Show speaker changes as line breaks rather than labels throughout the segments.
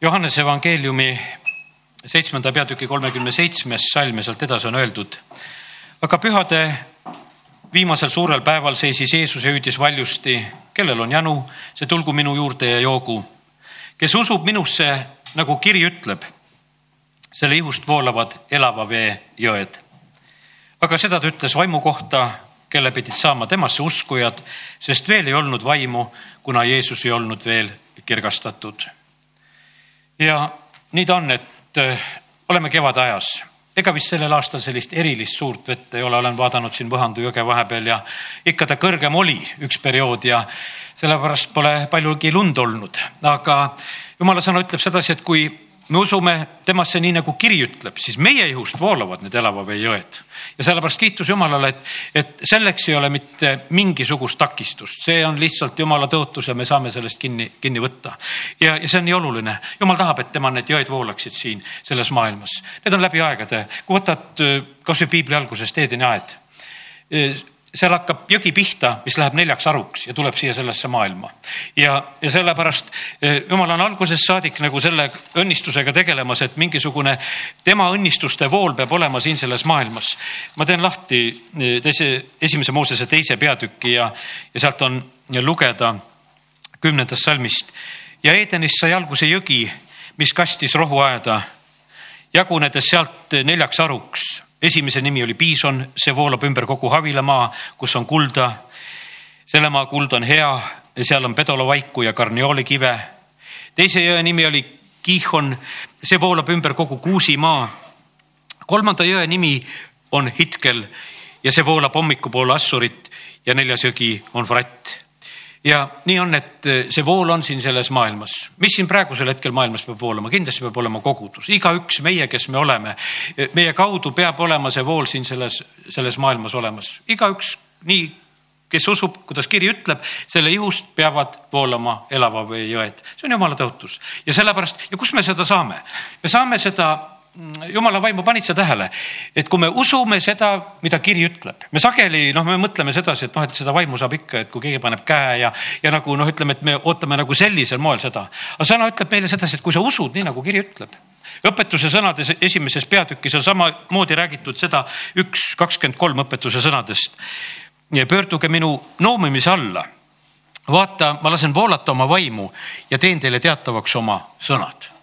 Johannese evangeeliumi seitsmenda peatüki kolmekümne seitsmes salm ja sealt edasi on öeldud. aga pühade viimasel suurel päeval seisis Jeesus ja hüüdis valjusti, kellel on janu, see tulgu minu juurde ja joogu. kes usub minusse, nagu kiri ütleb, selle ihust voolavad elava vee jõed. aga seda ta ütles vaimu kohta, kelle pidid saama temasse uskujad, sest veel ei olnud vaimu, kuna Jeesus ei olnud veel kirgastatud. Ja nii ta on, et äh, oleme kevadajas ega vist sellel aastal sellist erilist suurt vett ei ole, olen vaadanud siin Võhandu jõge vahepeal ja ikka ta kõrgem oli üks periood ja sellepärast pole paljugi lund olnud, aga jumala sõna ütleb sedasi, et kui me usume temasse nii nagu kiri ütleb, siis meie ihust voolavad need elava vee jõed. ja sellepärast kiitus Jumalale, et, et selleks ei ole mitte mingisugust takistust, see on lihtsalt Jumala tõotus ja me saame sellest kinni, kinni võtta. ja, ja see on nii oluline, Jumal tahab, et tema need jõed voolaksid siin selles maailmas. Need on läbi aegade, kui võtad kasvõi piibli algusest Eedeni aed seal hakkab jõgi pihta, mis läheb neljaks haruks ja tuleb siia sellesse maailma. ja, ja sellepärast eh, jumal on algusest saadik nagu selle õnnistusega tegelemas, et mingisugune tema õnnistuste vool peab olema siin selles maailmas. ma teen lahti eh, teise, esimese Moosese teise peatüki ja, ja sealt on lugeda kümnendast salmist. ja Edenist sai alguse jõgi, mis kastis rohuaeda, jagunedes sealt neljaks haruks esimese nimi oli Piison, see voolab ümber kogu Havilamaa, kus on kulda. selle maa kuld on hea, seal on pedolavaiku ja karnioolikive. teise jõe nimi oli Kihon, see voolab ümber kogu Kuusimaa. kolmanda jõe nimi on Hitkel ja see voolab hommikupoole Assurit ja neljas jõgi on Vratt ja nii on, et eh, see vool on siin selles maailmas. mis siin praegusel hetkel maailmas peab voolama, kindlasti peab olema kogudus, igaüks meie, kes me oleme, eh, meie kaudu peab olema see vool siin selles, selles maailmas olemas, igaüks nii kes usub, kuidas kiri ütleb, selle ihust peavad voolama elava vee jõed. see on jumala tõotus ja sellepärast ja kust me seda saame? me saame seda jumala vaimu, panid sa tähele, et kui me usume seda, mida kiri ütleb, me sageli noh, me mõtleme sedasi, et noh, et seda vaimu saab ikka, et kui keegi paneb käe ja, ja nagu noh, ütleme, et me ootame nagu sellisel moel seda. aga sõna ütleb meile sedasi, et kui sa usud nii nagu kiri ütleb. õpetuse sõnades esimeses peatükis on samamoodi räägitud seda üks kakskümmend kolm õpetuse sõnadest. pöörduge minu noomimise alla vaata, ma lasen voolata oma vaimu ja teen teile teatavaks oma sõnad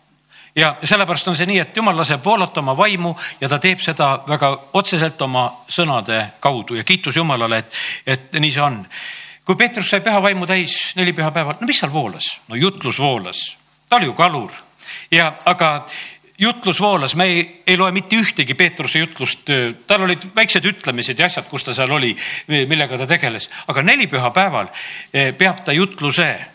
ja sellepärast on see nii, et jumal laseb voolata oma vaimu ja ta teeb seda väga otseselt oma sõnade kaudu ja kiitus Jumalale, et, et nii see on. kui Peetrus sai püha vaimu täis neli pühapäeval, no mis seal voolas? no jutlus voolas, ta oli ju kalur. Ja, aga jutlus voolas, me ei, ei loe mitte ühtegi Peetruse jutlust, tal olid väiksed ütlemised ja asjad, kus ta seal oli, millega ta tegeles, aga neli pühapäeval eh, peab ta jutluse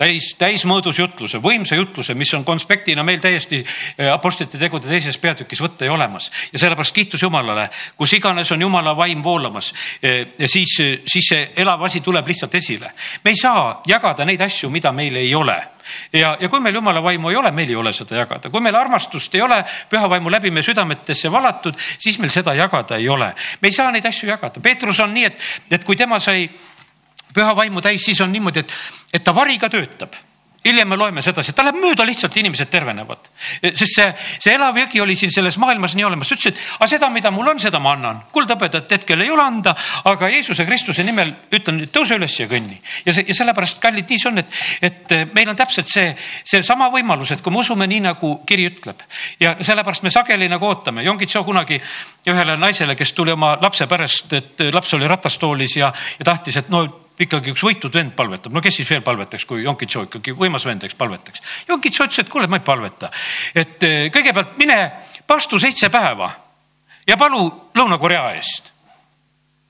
täis, täismõõdus jutluse, võimsa jutluse, mis on konspektina meil täiesti eh, apostlite tegude teises peatükis võtta ja olemas. ja sellepärast kiitus Jumalale, kus iganes on Jumala vaim voolamas ja siis, siis see elav asi tuleb lihtsalt esile. me ei saa jagada neid asju, mida meil ei ole ja, ja kui meil jumala vaimu ei ole, meil ei ole seda jagada, kui meil armastust ei ole, püha vaimu läbi me südametesse valatud, siis meil seda jagada ei ole. me ei saa neid asju jagada. Peetrus on nii, et, et kui tema sai püha vaimu täis, siis on niimoodi, et, et ta variga töötab hiljem me loeme sedasi, et ta läheb mööda lihtsalt, inimesed tervenevad. sest see, see elav jõgi oli siin selles maailmas nii olemas, ütles, et aga seda, mida mul on, seda ma annan. kuldhõbedat hetkel ei ole anda, aga Jeesuse Kristuse nimel ütlen, tõuse üles ja kõnni. ja see, ja sellepärast, kallid, nii see on, et, et meil on täpselt see, seesama võimalus, et kui me usume nii, nagu kiri ütleb ja sellepärast me sageli nagu ootame. Jongit Soo kunagi ühele naisele, kes tuli oma lapse pärast, et laps oli ratastoolis ja, ja tahtis, et no ikkagi üks võitud vend palvetab, no kes siis veel palvetaks, kui Jonkitšo ikkagi võimas vend, eks palvetaks. Jonkitšo ütles, et kuule, ma ei palveta, et eh, kõigepealt mine pastu seitse päeva ja palu Lõuna-Korea eest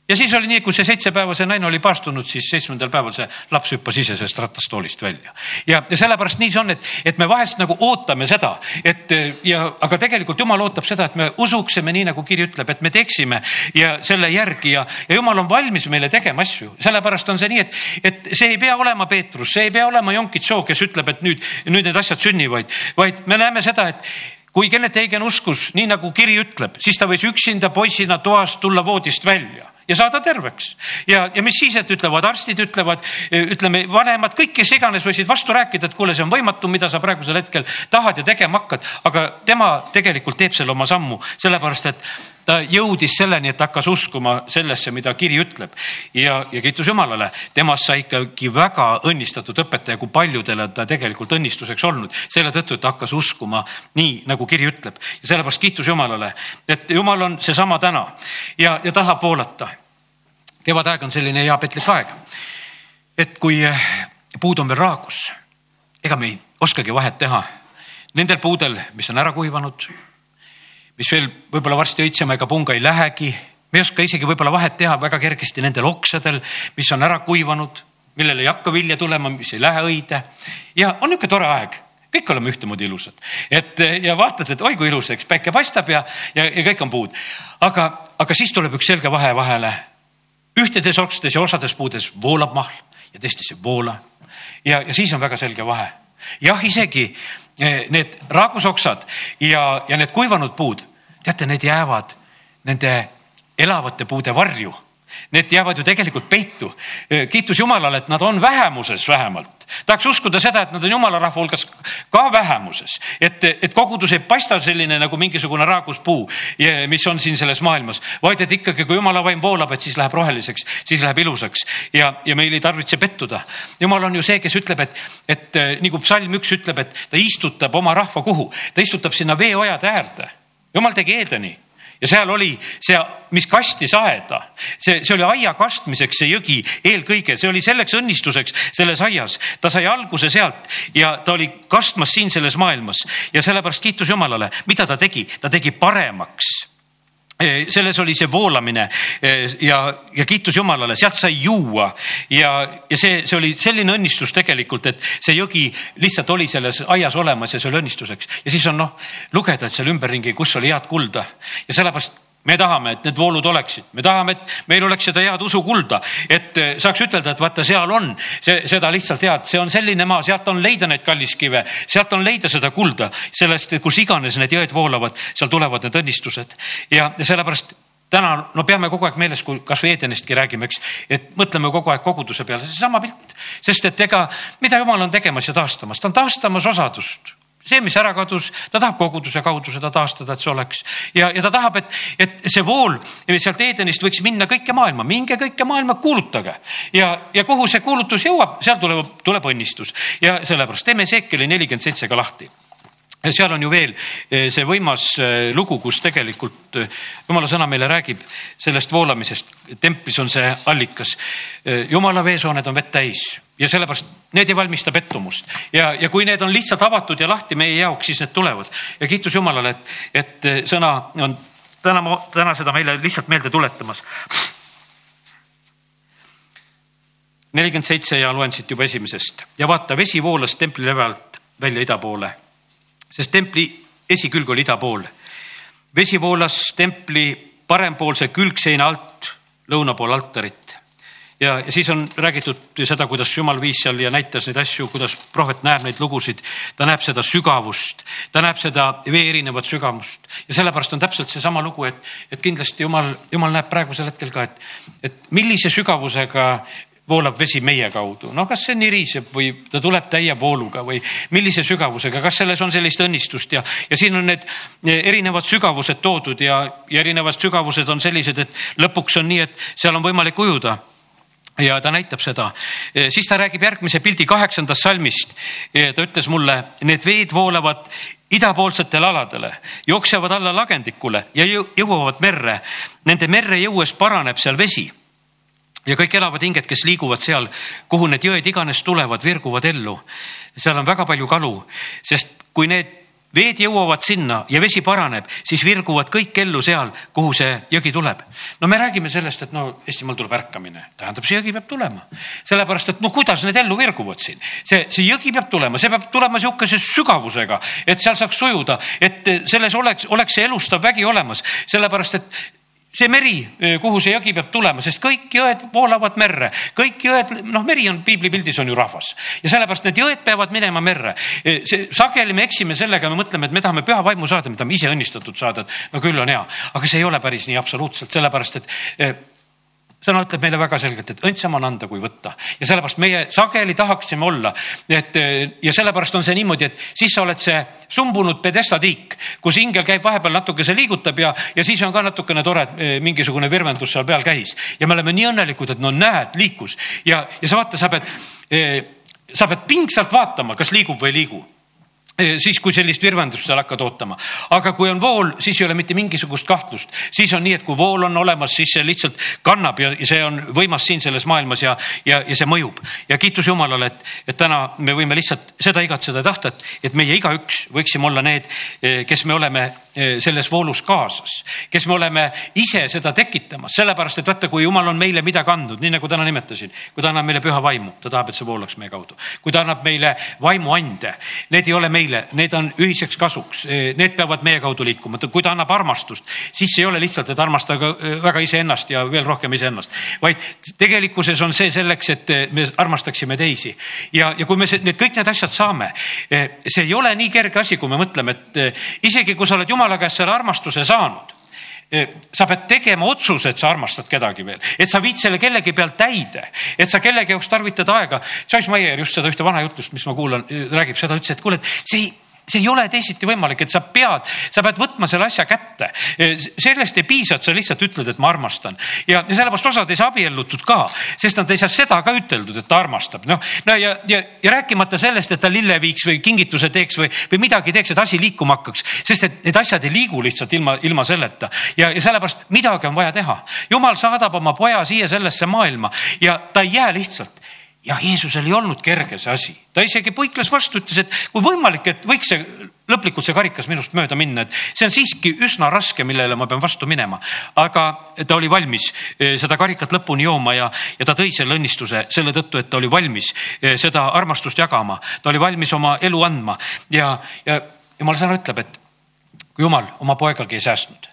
ja siis oli nii, kui see seitse päeva see naine oli paastunud, siis seitsmendal päeval see laps hüppas ise sellest ratastoolist välja. ja, ja sellepärast nii see on, et, et me vahest nagu ootame seda, et ja, aga tegelikult jumal ootab seda, et me usuksime nii, nagu kiri ütleb, et me teeksime ja selle järgi ja, ja jumal on valmis meile tegema asju. sellepärast on see nii, et, et see ei pea olema Peetrus, see ei pea olema Jonkitšo, kes ütleb, et nüüd, nüüd need asjad sünnivad, vaid me näeme seda, et kui Kennet Eigen uskus nii nagu kiri ütleb, siis ta võis üksinda poisina toast tulla voodist välja ja saada terveks. ja, ja mis siis, et ütlevad arstid, ütlevad, ütleme vanemad, kõik, kes iganes võisid vastu rääkida, et kuule, see on võimatu, mida sa praegusel hetkel tahad ja tegema hakkad, aga tema tegelikult teeb selle oma sammu, sellepärast et ta jõudis selleni, et hakkas uskuma sellesse, mida kiri ütleb. Ja, ja kiitus Jumalale, temast sai ikkagi väga õnnistatud õpetaja, kui paljudele ta tegelikult õnnistuseks olnud, selle tõttu, et ta hakkas uskuma nii, nagu kiri ütleb. Ja sellepärast kiitus Jumalale, et Jumal on seesama täna. Ja, ja tahab voolata. kevadaeg on selline hea petlik aeg. et kui puud on veel raagus, ega me ei oskagi vahet teha. Nendel puudel, mis on ära kuivanud mis veel võib-olla varsti õitsema ega punga ei lähegi. me ei oska isegi võib-olla vahet teha väga kergesti nendel oksadel, mis on ära kuivanud, millel ei hakka vilja tulema, mis ei lähe õide. ja on niisugune tore aeg, kõik oleme ühtemoodi ilusad, et ja vaatad, et oi kui ilus, eks päike paistab ja, ja, ja kõik on puud. aga, aga siis tuleb üks selge vahe vahele. ühtedes oksades ja osades puudes voolab mahl ja teistes ei voola. ja, ja siis on väga selge vahe. jah, isegi need raagusoksad ja, ja need kuivanud puud, teate, need jäävad nende elavate puude varju. Need jäävad ju tegelikult peitu. Eh, kiitus Jumalale, et nad on vähemuses vähemalt tahaks uskuda seda, et nad on jumala rahva hulgas ka vähemuses, et, et kogudus ei paista selline nagu mingisugune raaguspuu, mis on siin selles maailmas, vaid et ikkagi, kui jumala vaim voolab, et siis läheb roheliseks, siis läheb ilusaks ja, ja meil ei tarvitse pettuda. jumal on ju see, kes ütleb, et, et nagu psalm üks ütleb, et ta istutab oma rahva kuhu, ta istutab sinna veeojade äärde. jumal tegi Eedeni ja seal oli see, mis kastis aeda, see, see oli aia kastmiseks, see jõgi eelkõige, see oli selleks õnnistuseks selles aias. ta sai alguse sealt ja ta oli kastmas siin selles maailmas. Ja sellepärast kiitus Jumalale, mida ta tegi, ta tegi paremaks selles oli see voolamine ja, ja kiitus Jumalale, sealt sai juua. Ja, ja see, see oli selline õnnistus tegelikult, et see jõgi lihtsalt oli selles aias olemas ja see oli õnnistuseks. Ja siis on noh, lugeda, et seal ümberringi, kus oli head kulda. Ja sellepärast me tahame, et need voolud oleksid, me tahame, et meil oleks seda head usukulda, et eh, saaks ütelda, et vaata, seal on see, seda lihtsalt head, see on selline maa, sealt on leida neid kalliskive, sealt on leida seda kulda, sellest, kus iganes need jõed voolavad, seal tulevad need õnnistused. Ja, sellepärast täna no peame kogu aeg meeles, kui kasvõi Edenistki räägime, eks, et mõtleme kogu aeg koguduse peale, seesama pilt, sest et ega mida jumal on tegemas ja taastamas, ta on taastamas osadust see, mis ära kadus, ta tahab koguduse kaudu seda taastada, et see oleks. Ja, ja ta tahab, et, et see vool sealt Edenist võiks minna kõike maailma, minge kõike maailma, kuulutage. Ja, ja kuhu see kuulutus jõuab, seal tuleb, tuleb õnnistus. Ja sellepärast teeme Seekeli nelikümmend seitse ka lahti seal on ju veel eh, see võimas eh, lugu, kus tegelikult eh, jumala sõna meile räägib sellest voolamisest. templis on see allikas. jumala veesooned on vett täis ja sellepärast need ei valmista pettumust ja, ja kui need on lihtsalt avatud ja lahti meie jaoks, siis need tulevad ja kiitus Jumalale, et, et sõna on täna, täna seda meile lihtsalt meelde tuletamas. nelikümmend seitse ja loen siit juba esimesest ja vaata, vesi voolas templi läve alt välja ida poole sest templi esikülg oli ida pool. vesi voolas templi parempoolse külgseina alt lõuna pool altarit. ja, ja siis on räägitud seda, kuidas jumal viis seal ja näitas neid asju, kuidas prohvet näeb neid lugusid. ta näeb seda sügavust, ta näeb seda vee erinevat sügavust ja sellepärast on täpselt seesama lugu, et, et kindlasti jumal, jumal näeb praegusel hetkel ka, et, et millise sügavusega voolab vesi meie kaudu, no kas see niriseb või ta tuleb täie vooluga või millise sügavusega, kas selles on sellist õnnistust? Ja, ja siin on need erinevad sügavused toodud ja, ja erinevad sügavused on sellised, et lõpuks on nii, et seal on võimalik ujuda. Ja ta näitab seda, siis ta räägib järgmise pildi kaheksandast salmist. ta ütles mulle, need veed voolavad idapoolsetele aladele, jooksevad alla lagendikule ja jõuavad merre. Nende merre jõues paraneb seal vesi ja kõik elavad hinged, kes liiguvad seal, kuhu need jõed iganes tulevad, virguvad ellu. seal on väga palju kalu, sest kui need veed jõuavad sinna ja vesi paraneb, siis virguvad kõik ellu seal, kuhu see jõgi tuleb. no me räägime sellest, et no Eestimaal tuleb ärkamine, tähendab, see jõgi peab tulema. sellepärast, et no kuidas need ellu virguvad siin, see, see jõgi peab tulema, see peab tulema sihukese sügavusega, et seal saaks sujuda, et selles oleks, oleks see elustav vägi olemas, sellepärast et see meri, kuhu see jõgi peab tulema, sest kõik jõed voolavad merre, kõik jõed, noh, meri on piiblipildis on ju rahvas. Ja sellepärast need jõed peavad minema merre. see sageli me eksime sellega, me mõtleme, et me tahame püha vaimu saada, me tahame ise õnnistatud saada, et no küll on hea, aga see ei ole päris nii absoluutselt, sellepärast et sõna ütleb meile väga selgelt, et õndsam on anda kui võtta. Ja sellepärast meie sageli tahaksime olla, et ja sellepärast on see niimoodi, et siis sa oled see sumbunud pedestatiik, kus ingel käib vahepeal natukese liigutab ja, ja siis on ka natukene tore, et eh, mingisugune virvendus seal peal käis. Ja me oleme nii õnnelikud, et no näed, liikus. Ja, ja sa vaata, sa pead, eh, sa pead pingsalt vaatama, kas liigub või ei liigu siis, kui sellist virvendust seal hakkad ootama. aga kui on vool, siis ei ole mitte mingisugust kahtlust, siis on nii, et kui vool on olemas, siis see lihtsalt kannab ja see on võimas siin selles maailmas ja, ja, ja see mõjub. ja kiitus Jumalale, et, et täna me võime lihtsalt seda igatseda ja tahta, et, et meie igaüks võiksime olla need, kes me oleme selles voolus kaasas, kes me oleme ise seda tekitamas, sellepärast et vaata, kui Jumal on meile midagi andnud, nii nagu täna nimetasin, kui ta annab meile püha vaimu, ta tahab, et see voolaks meie kaudu. kui ta annab meile vaimuande, need ei ole meie meile, need on ühiseks kasuks, need peavad meie kaudu liikuma, kui ta annab armastust, siis ei ole lihtsalt, et armastage väga iseennast ja veel rohkem iseennast, vaid tegelikkuses on see selleks, et me armastaksime teisi. ja, ja kui me need kõik need asjad saame, see ei ole nii kerge asi, kui me mõtleme, et isegi kui sa oled jumala käest selle armastuse saanud sa pead tegema otsuse, et sa armastad kedagi veel, et sa viid selle kellegi pealt täide, et sa kellegi jaoks tarvitad aega. Joyce Meyer just seda ühte vana jutlust, mis ma kuulan, räägib. Seda, ütles, et kuule, et see ei see ei ole teisiti võimalik, et sa pead, sa pead võtma selle asja kätte. sellest ei piisa, et sa lihtsalt ütled, et ma armastan ja, ja sellepärast osad ei saa abiellutud ka, sest nad ei saa seda ka üteldud, et ta armastab, noh. no ja, ja, ja rääkimata sellest, et ta lille viiks või kingituse teeks või, või midagi teeks, et asi liikuma hakkaks, sest et need asjad ei liigu lihtsalt ilma, ilma selleta ja, ja sellepärast midagi on vaja teha. jumal saadab oma poja siia sellesse maailma ja ta ei jää lihtsalt ja Jeesusel ei olnud kerge see asi, ta isegi põikles vastu, ütles, et kui võimalik, et võiks see lõplikult see karikas minust mööda minna, et see on siiski üsna raske, millele ma pean vastu minema. aga ta oli valmis eh, seda karikat lõpuni jooma ja, ja ta tõi selle õnnistuse selle tõttu, et ta oli valmis eh, seda armastust jagama, ta oli valmis oma elu andma. Ja, ja jumala sõna ütleb, et kui jumal oma poegagi ei säästnud,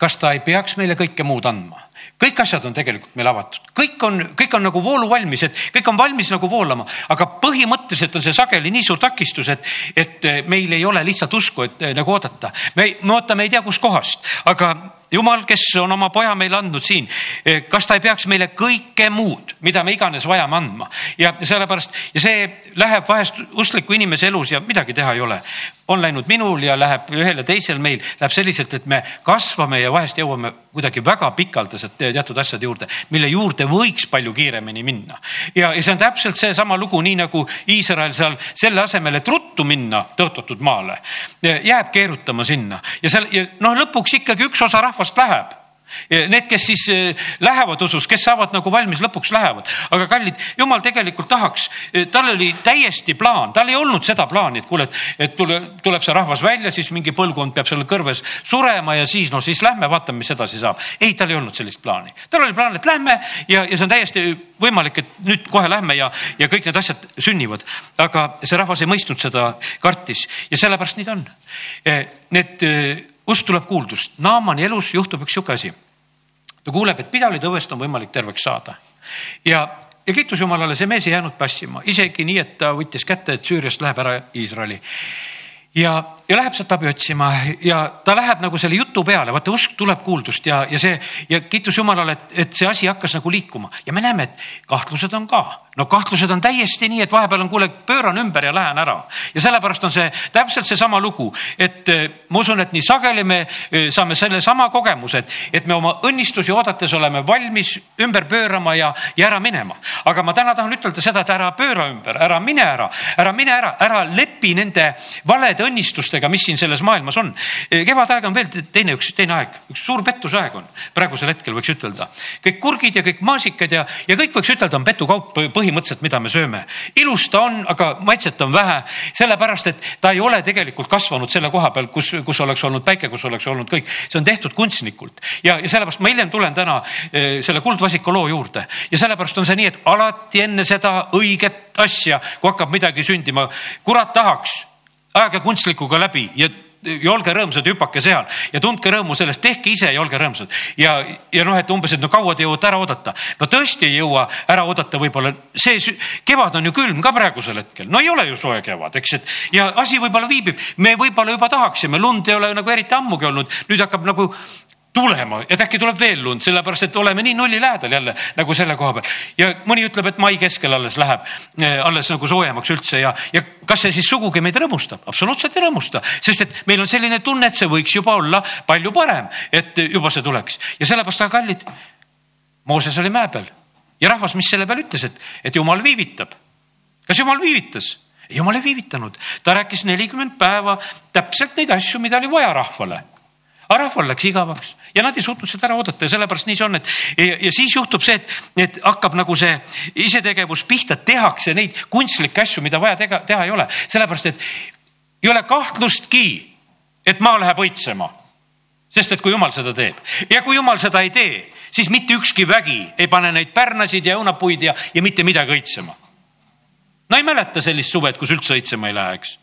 kas ta ei peaks meile kõike muud andma? kõik asjad on tegelikult meil avatud, kõik on, kõik on nagu vooluvalmis, et kõik on valmis nagu voolama, aga põhimõtteliselt on see sageli nii suur takistus, et, et meil ei ole lihtsalt usku, et nagu oodata. me, me ootame ei tea kuskohast, aga jumal, kes on oma poja meile andnud siin, eh, kas ta ei peaks meile kõike muud, mida me iganes vajame andma ja sellepärast ja see läheb vahest uskliku inimese elus ja midagi teha ei ole. on läinud minul ja läheb ühel ja teisel meil läheb selliselt, et me kasvame ja vahest jõuame kuidagi väga pikaldaselt teatud asjade juurde, mille juurde võiks palju kiiremini minna. ja, ja see on täpselt seesama lugu, nii nagu Iisrael seal selle asemel, et ruttu minna tõotatud maale, jääb keerutama sinna ja seal ja noh, lõpuks ikkagi üks osa rahvast rahvast läheb Need, kes siis eh, lähevad usus, kes saavad nagu valmis, lõpuks lähevad. aga kallid, jumal tegelikult tahaks, eh, tal oli täiesti plaan, tal ei olnud seda plaani, et kuule, et, tule, tuleb see rahvas välja, siis mingi põlvkond peab seal kõrves surema ja siis noh, siis lähme vaatame, mis edasi saab. ei, tal ei olnud sellist plaani, tal oli plaan, et lähme ja, ja see on täiesti võimalik, et nüüd kohe lähme ja, ja kõik need asjad sünnivad. aga see rahvas ei mõistnud seda, kartis ja sellepärast nii ta on. Eh, need kust tuleb kuuldust? Naamani elus juhtub üks sihuke asi. ta kuuleb, et pidalitõvest on võimalik terveks saada ja, ja kiitus Jumalale, see mees ei jäänud passima, isegi nii, et ta võttis kätte, et Süüriast läheb ära Iisraeli ja, ja läheb sealt abi otsima ja ta läheb nagu selle jutu peale, vaata usk tuleb kuuldust ja, ja see ja kiitus Jumalale, et, et see asi hakkas nagu liikuma ja me näeme, et kahtlused on ka no kahtlused on täiesti nii, et vahepeal on, kuule, pööran ümber ja lähen ära. ja sellepärast on see täpselt seesama lugu, et eh, ma usun, et nii sageli me eh, saame sellesama kogemuse, et, et me oma õnnistusi oodates oleme valmis ümber pöörama ja, ja ära minema. aga ma täna tahan ütelda seda, et ära pööra ümber, ära mine ära, ära mine ära, ära lepi nende valede õnnistustega, mis siin selles maailmas on. Kevadaeg on veel teine, üks teine aeg, üks suur pettusaeg on praegusel hetkel võiks ütelda. kõik kurgid ja kõik maasikad ja, ja kõik võiks ütelda, on petukaup põhimõtteliselt, mida me sööme. ilus ta on, aga maitset on vähe, sellepärast et ta ei ole tegelikult kasvanud selle koha peal, kus, kus oleks olnud päike, kus oleks olnud kõik. see on tehtud kunstnikult ja, ja sellepärast ma hiljem tulen täna eh, selle Kuldvasiku loo juurde ja sellepärast on see nii, et alati enne seda õiget asja, kui hakkab midagi sündima, kurat tahaks ajage kunstlikuga läbi ja ja olge rõõmsad, hüpake seal ja tundke rõõmu sellest, tehke ise ja olge rõõmsad. ja, ja noh, et umbes, et no kaua te jõuate ära oodata. no tõesti ei jõua ära oodata, võib-olla see kevad on ju külm ka praegusel hetkel, no ei ole ju soe kevad, eks, et ja asi võib-olla viibib, me võib-olla juba tahaksime, lund ei ole nagu eriti ammugi olnud, nüüd hakkab nagu tulema, et äkki tuleb veel lund, sellepärast et oleme nii nulli lähedal jälle nagu selle koha peal. ja mõni ütleb, et mai keskel alles läheb, eh, alles nagu soojemaks üldse ja, ja kas see siis sugugi meid rõõmustab? absoluutselt ei rõõmusta, sest et meil on selline tunne, et see võiks juba olla palju parem, et juba see tuleks ja sellepärast, aga kallid, Mooses oli mäe peal ja rahvas, mis selle peale ütles, et, et jumal viivitab. kas jumal viivitas? jumal ei viivitanud, ta rääkis nelikümmend päeva täpselt neid asju, mida oli vaja rahvale aga rahval läks igavaks ja nad ei suutnud seda ära oodata ja sellepärast nii see on, et ja, ja siis juhtub see, et, et hakkab nagu see isetegevus pihta, tehakse neid kunstlikke asju, mida vaja tega, teha ei ole, sellepärast et ei ole kahtlustki, et maa läheb õitsema. sest et kui jumal seda teeb ja kui jumal seda ei tee, siis mitte ükski vägi ei pane neid pärnasid ja õunapuid ja, ja mitte midagi õitsema. no ei mäleta sellist suve, et kus üldse õitsema ei lähe, eks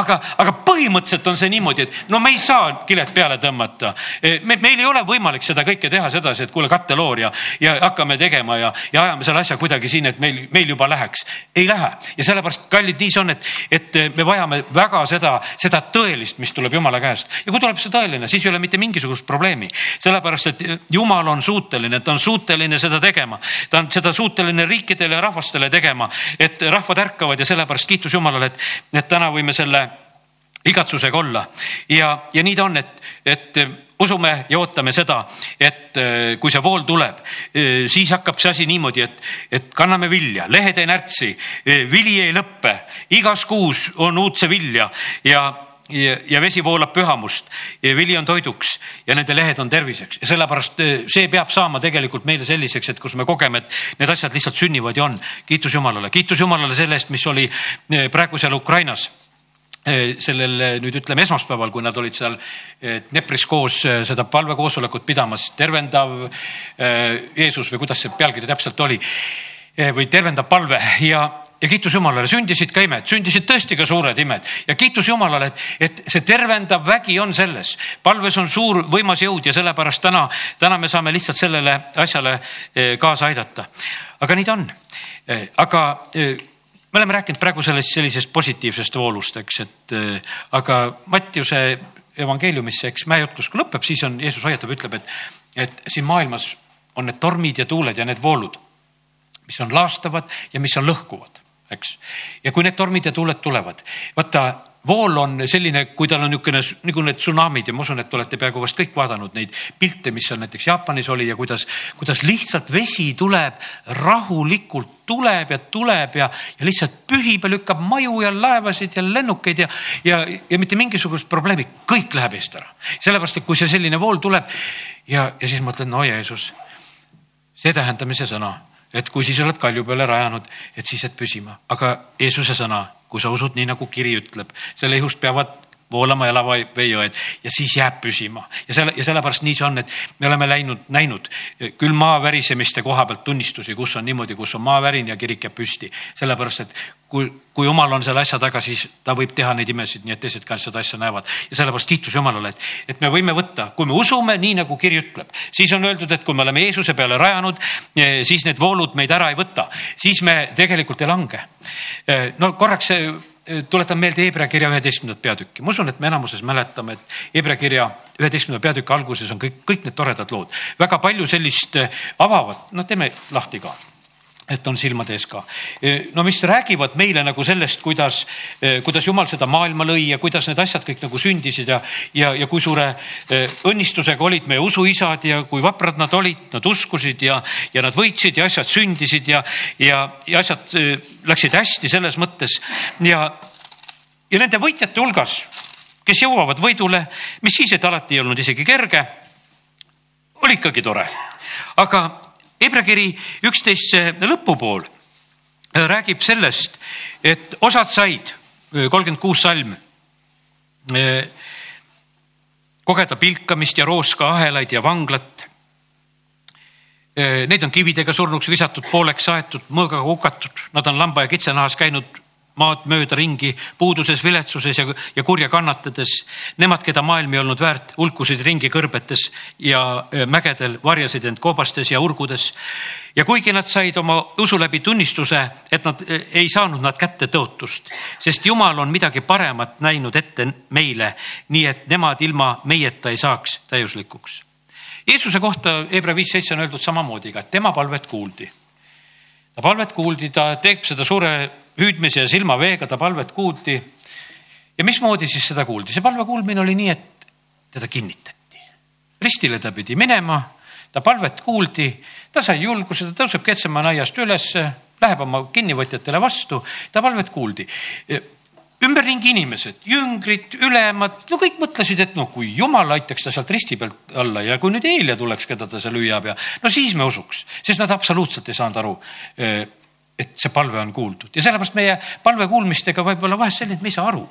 aga, aga põhimõtteliselt on see niimoodi, et no me ei saa kilet peale tõmmata. E, me, meil ei ole võimalik seda kõike teha sedasi, et kuule katteloor ja, ja hakkame tegema ja, ja ajame selle asja kuidagi siin, et meil, meil juba läheks. ei lähe ja sellepärast kallid, nii see on, et, et me vajame väga seda, seda tõelist, mis tuleb jumala käest ja kui tuleb see tõeline, siis ei ole mitte mingisugust probleemi, sellepärast et jumal on suuteline, ta on suuteline seda tegema, ta on seda suuteline riikidele ja rahvastele tegema, et rahvad ärkavad ja sellepärast kiitus Jumalale, et, et täna võime selle igatsusega olla. Ja, ja nii ta on, et, et usume ja ootame seda, et äh, kui see vool tuleb, äh, siis hakkab see asi niimoodi, et, et kanname vilja, lehed ei närtsi, äh, vili ei lõppe, igas kuus on uudse vilja ja ja, ja vesi voolab pühamust. Ja vili on toiduks ja nende lehed on terviseks. Ja sellepärast see peab saama tegelikult meile selliseks, et kus me kogeme, et need asjad lihtsalt sünnivad ja on. kiitus Jumalale, kiitus Jumalale selle eest, mis oli praegu seal Ukrainas sellel eh, nüüd ütleme esmaspäeval, kui nad olid seal Dnepris koos seda palvekoosolekut pidamas, tervendav Jeesus või kuidas see pealkiri täpselt oli või tervendav palve ja, ja kiitus Jumalale, sündisid ka imed, sündisid tõesti ka suured imed ja kiitus Jumalale, et, et see tervendav vägi on selles. palves on suur võimas jõud ja sellepärast täna, täna me saame lihtsalt sellele asjale kaasa aidata. aga nii ta on. aga me oleme rääkinud praegu sellest sellisest positiivsest voolust, eks, et äh, aga Mattiuse evangeeliumisse, eks mäejutlus kui lõpeb, siis on Jeesus hoiatab, ütleb, et, et siin maailmas on need tormid ja tuuled ja need voolud, mis on laastavad ja mis on lõhkuvad, eks. ja kui need tormid ja tuuled tulevad, vaata vool on selline, kui tal on niisugune nagu need tsunamid ja ma usun, et olete peaaegu vast kõik vaadanud neid pilte, mis seal näiteks Jaapanis oli ja kuidas, kuidas lihtsalt vesi tuleb rahulikult tuleb ja tuleb ja, ja lihtsalt pühib ja lükkab maju ja laevasid ja lennukeid ja, ja, ja mitte mingisugust probleemi, kõik läheb eest ära. sellepärast, et kui see selline vool tuleb ja, ja siis mõtled, no Jeesus, see tähendab see sõna, et kui siis oled kalju peale rajanud, et siis jääd püsima, aga Jeesuse sõna kui sa usud nii, nagu kiri ütleb, selle ihust peavad voolama elava veejõed ja siis jääb püsima. Ja selle ja sellepärast nii see on, et me oleme läinud, näinud küll maa värisemiste koha pealt tunnistusi, kus on niimoodi, kus on maavärin ja kirik jääb püsti, sellepärast et kui, kui jumal on selle asja taga, siis ta võib teha neid imesid, nii et teised ka seda asja näevad. Ja sellepärast kiitus Jumalale, et, et me võime võtta, kui me usume nii nagu kiri ütleb, siis on öeldud, et kui me oleme Jeesuse peale rajanud, siis need voolud meid ära ei võta, siis me tegelikult ei lange. no korraks see tuletan meelde Hebra kirja üheteistkümnendat peatükki, ma usun, et me enamuses mäletame, et Hebra kirja üheteistkümnenda peatüki alguses on kõik, kõik need toredad lood, väga palju sellist avavat, noh, teeme lahti ka et on silmade ees ka. no mis räägivad meile nagu sellest, kuidas, kuidas jumal seda maailma lõi ja kuidas need asjad kõik nagu sündisid ja, ja, ja kui suure õnnistusega olid meie usuisad ja kui vaprad nad olid, nad uskusid ja, ja nad võitsid ja asjad sündisid ja, ja, ja asjad läksid hästi selles mõttes ja, ja nende võitjate hulgas, kes jõuavad võidule, mis siis, et alati ei olnud isegi kerge, oli ikkagi tore. aga Hebra kiri üksteist lõpupool äh, räägib sellest, et osad said, äh, kolmkümmend kuus salm, äh, kogeda pilkamist ja rooskaahelaid ja vanglat. Neid on kividega surnuks visatud, pooleks aetud, mõõgaga hukatud, nad on lamba ja kitsenahas käinud maad mööda ringi puuduses, viletsuses ja, ja kurja kannatades. Nemad, keda maailm ei olnud väärt, hulkusid ringi kõrbetes ja mägedel, varjasid end koobastes ja urgudes. ja kuigi nad said oma usu läbi tunnistuse, et nad ei saanud nad kätte tõotust, sest Jumal on midagi paremat näinud ette meile, nii et nemad ilma meieta ei saaks täiuslikuks. Jeesuse kohta Hebra viis seitse on öeldud samamoodi ka, et tema palvet kuuldi ta palvet kuuldi, ta teeb seda suure hüüdmise ja silmaveega, ta palvet kuuldi. ja mismoodi siis seda kuuldi? see palve kuulmine oli nii, et teda kinnitati. ristile ta pidi minema, ta palvet kuuldi, ta sai julguse, ta tõuseb Ketsemaa aiast ülesse, läheb oma kinnivõtjatele vastu, ta palvet kuuldi ümberringi inimesed, jüngrid, ülemad, no kõik mõtlesid, et no kui jumal aitaks ta sealt risti pealt alla ja kui nüüd Eelia tuleks, keda ta seal hüüab ja no siis me usuks, sest nad absoluutselt ei saanud aru et see palve on kuuldud ja sellepärast meie palve kuulmistega võib olla vahest selline, et me ei saa aru.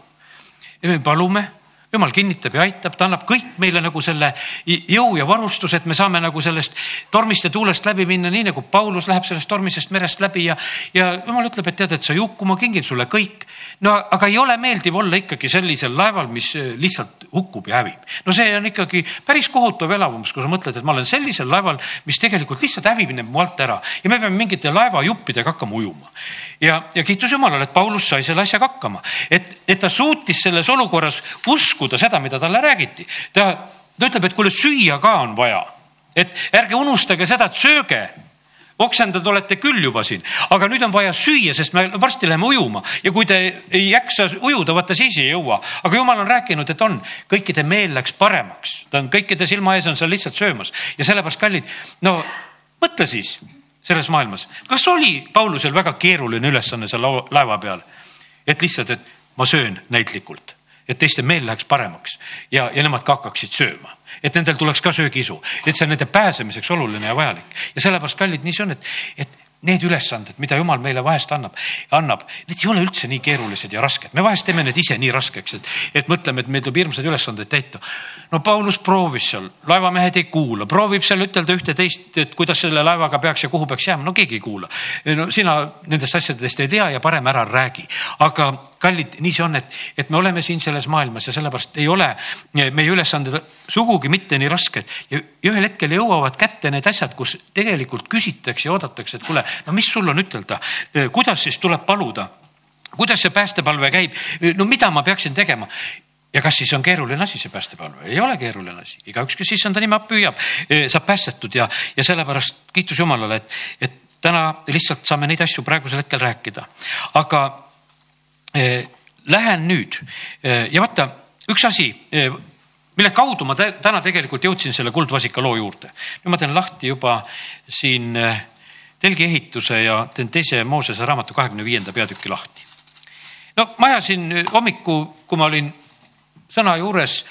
ja me palume, jumal kinnitab ja aitab, ta annab kõik meile nagu selle jõu ja varustuse, et me saame nagu sellest tormist ja tuulest läbi minna, nii nagu Paulus läheb sellest tormisest merest läbi ja, ja jumal ütleb, et tead, et sa ei hukku, ma kingin sulle kõik. no aga ei ole meeldiv olla ikkagi sellisel laeval, mis lihtsalt hukkub ja hävib. no see on ikkagi päris kohutav elamus, kui sa mõtled, et ma olen sellisel laeval, mis tegelikult lihtsalt hävib mu alt ära ja me peame mingite laevajuppidega hakkama ujuma. Ja, ja kiitus Jumalale, et Paulus sai selle asjaga hakkama, et, et ta suutis selles olukorras uskuda seda, mida talle räägiti. ta, ta ütleb, et kuule, süüa ka on vaja, et ärge unustage seda, et sööge. Oksendad olete küll juba siin, aga nüüd on vaja süüa, sest me varsti läheme ujuma. Ja kui te ei jaksa ujuda, vaata siis ei jõua. aga jumal on rääkinud, et on, kõikide meel läks paremaks, ta on kõikide silma ees on seal lihtsalt söömas. Ja sellepärast kallid, no mõtle siis selles maailmas, kas oli Paulusel väga keeruline ülesanne seal laeva peal, et lihtsalt, et ma söön näitlikult et teiste meel läheks paremaks ja, ja nemad ka hakkaksid sööma. et nendel tuleks ka söögiisu, et see on nende pääsemiseks oluline ja vajalik. Ja sellepärast, kallid, nii see on, et, et need ülesanded, mida jumal meile vahest annab, annab, need ei ole üldse nii keerulised ja rasked. me vahest teeme need ise nii raskeks, et, et mõtleme, et meil tuleb hirmsaid ülesandeid täita. no Paulus proovis seal, laevamehed ei kuula, proovib seal ütelda ühte-teist, et kuidas selle laevaga peaks ja kuhu peaks jääma, no keegi ei kuula. no sina nendest asjadest ei tea ja parem ära räägi. aga kallid, nii see on, et, et me oleme siin selles maailmas ja sellepärast ei ole meie ülesanded sugugi mitte nii rasked ja ühel hetkel jõuavad kätte need asjad, kus tegelikult küsitakse ja oodatakse, et kuule no mis sul on ütelda, kuidas siis tuleb paluda? kuidas see päästepalve käib, no mida ma peaksin tegema? ja kas siis on keeruline asi, see päästepalve? ei ole keeruline asi, igaüks, kes issanda nime püüab, saab päästetud ja, ja sellepärast kiitus Jumalale, et, et täna lihtsalt saame neid asju praegusel hetkel rääkida. aga eh, lähen nüüd eh, ja vaata, üks asi eh,, mille kaudu ma täna tegelikult jõudsin selle Kuldvasika loo juurde. nüüd ma teen lahti juba siin eh, telgiehituse ja teen teise Moosese raamatu kahekümne viienda peatüki lahti. no ma ajasin hommikul, kui ma olin sõna juures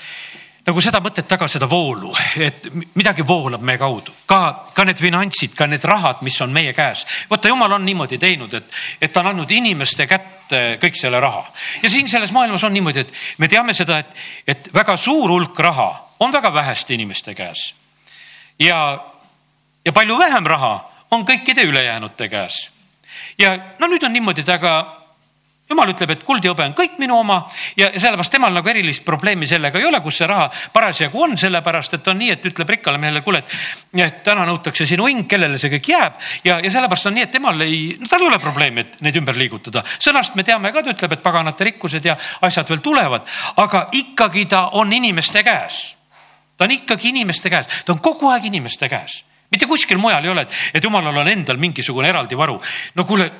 nagu seda mõtet taga, seda voolu, et midagi voolab meie kaudu, ka, ka need finantsid, ka need rahad, mis on meie käes. vaata, jumal on niimoodi teinud, et, et ta on andnud inimeste kätte kõik selle raha ja siin selles maailmas on niimoodi, et me teame seda, et, et väga suur hulk raha on väga väheste inimeste käes. ja, ja palju vähem raha on kõikide ülejäänute käes. ja no nüüd on niimoodi, et aga jumal ütleb, et kuld ja hõbe on kõik minu oma ja sellepärast temal nagu erilist probleemi sellega ei ole, kus see raha parasjagu on, sellepärast et on nii, et ütleb rikkale mehele, kuule, et, täna nõutakse sinu hing, kellele see kõik jääb ja, ja sellepärast on nii, et temal ei, no tal ei ole probleemi, et neid ümber liigutada. sõnast me teame ka, ta ütleb, et paganate rikkused ja asjad veel tulevad, aga ikkagi ta on inimeste käes. ta on ikkagi inimeste käes, ta on kogu aeg inimeste käes mitte kuskil mujal ei ole, et jumalal on endal mingisugune eraldi varu. no kuule,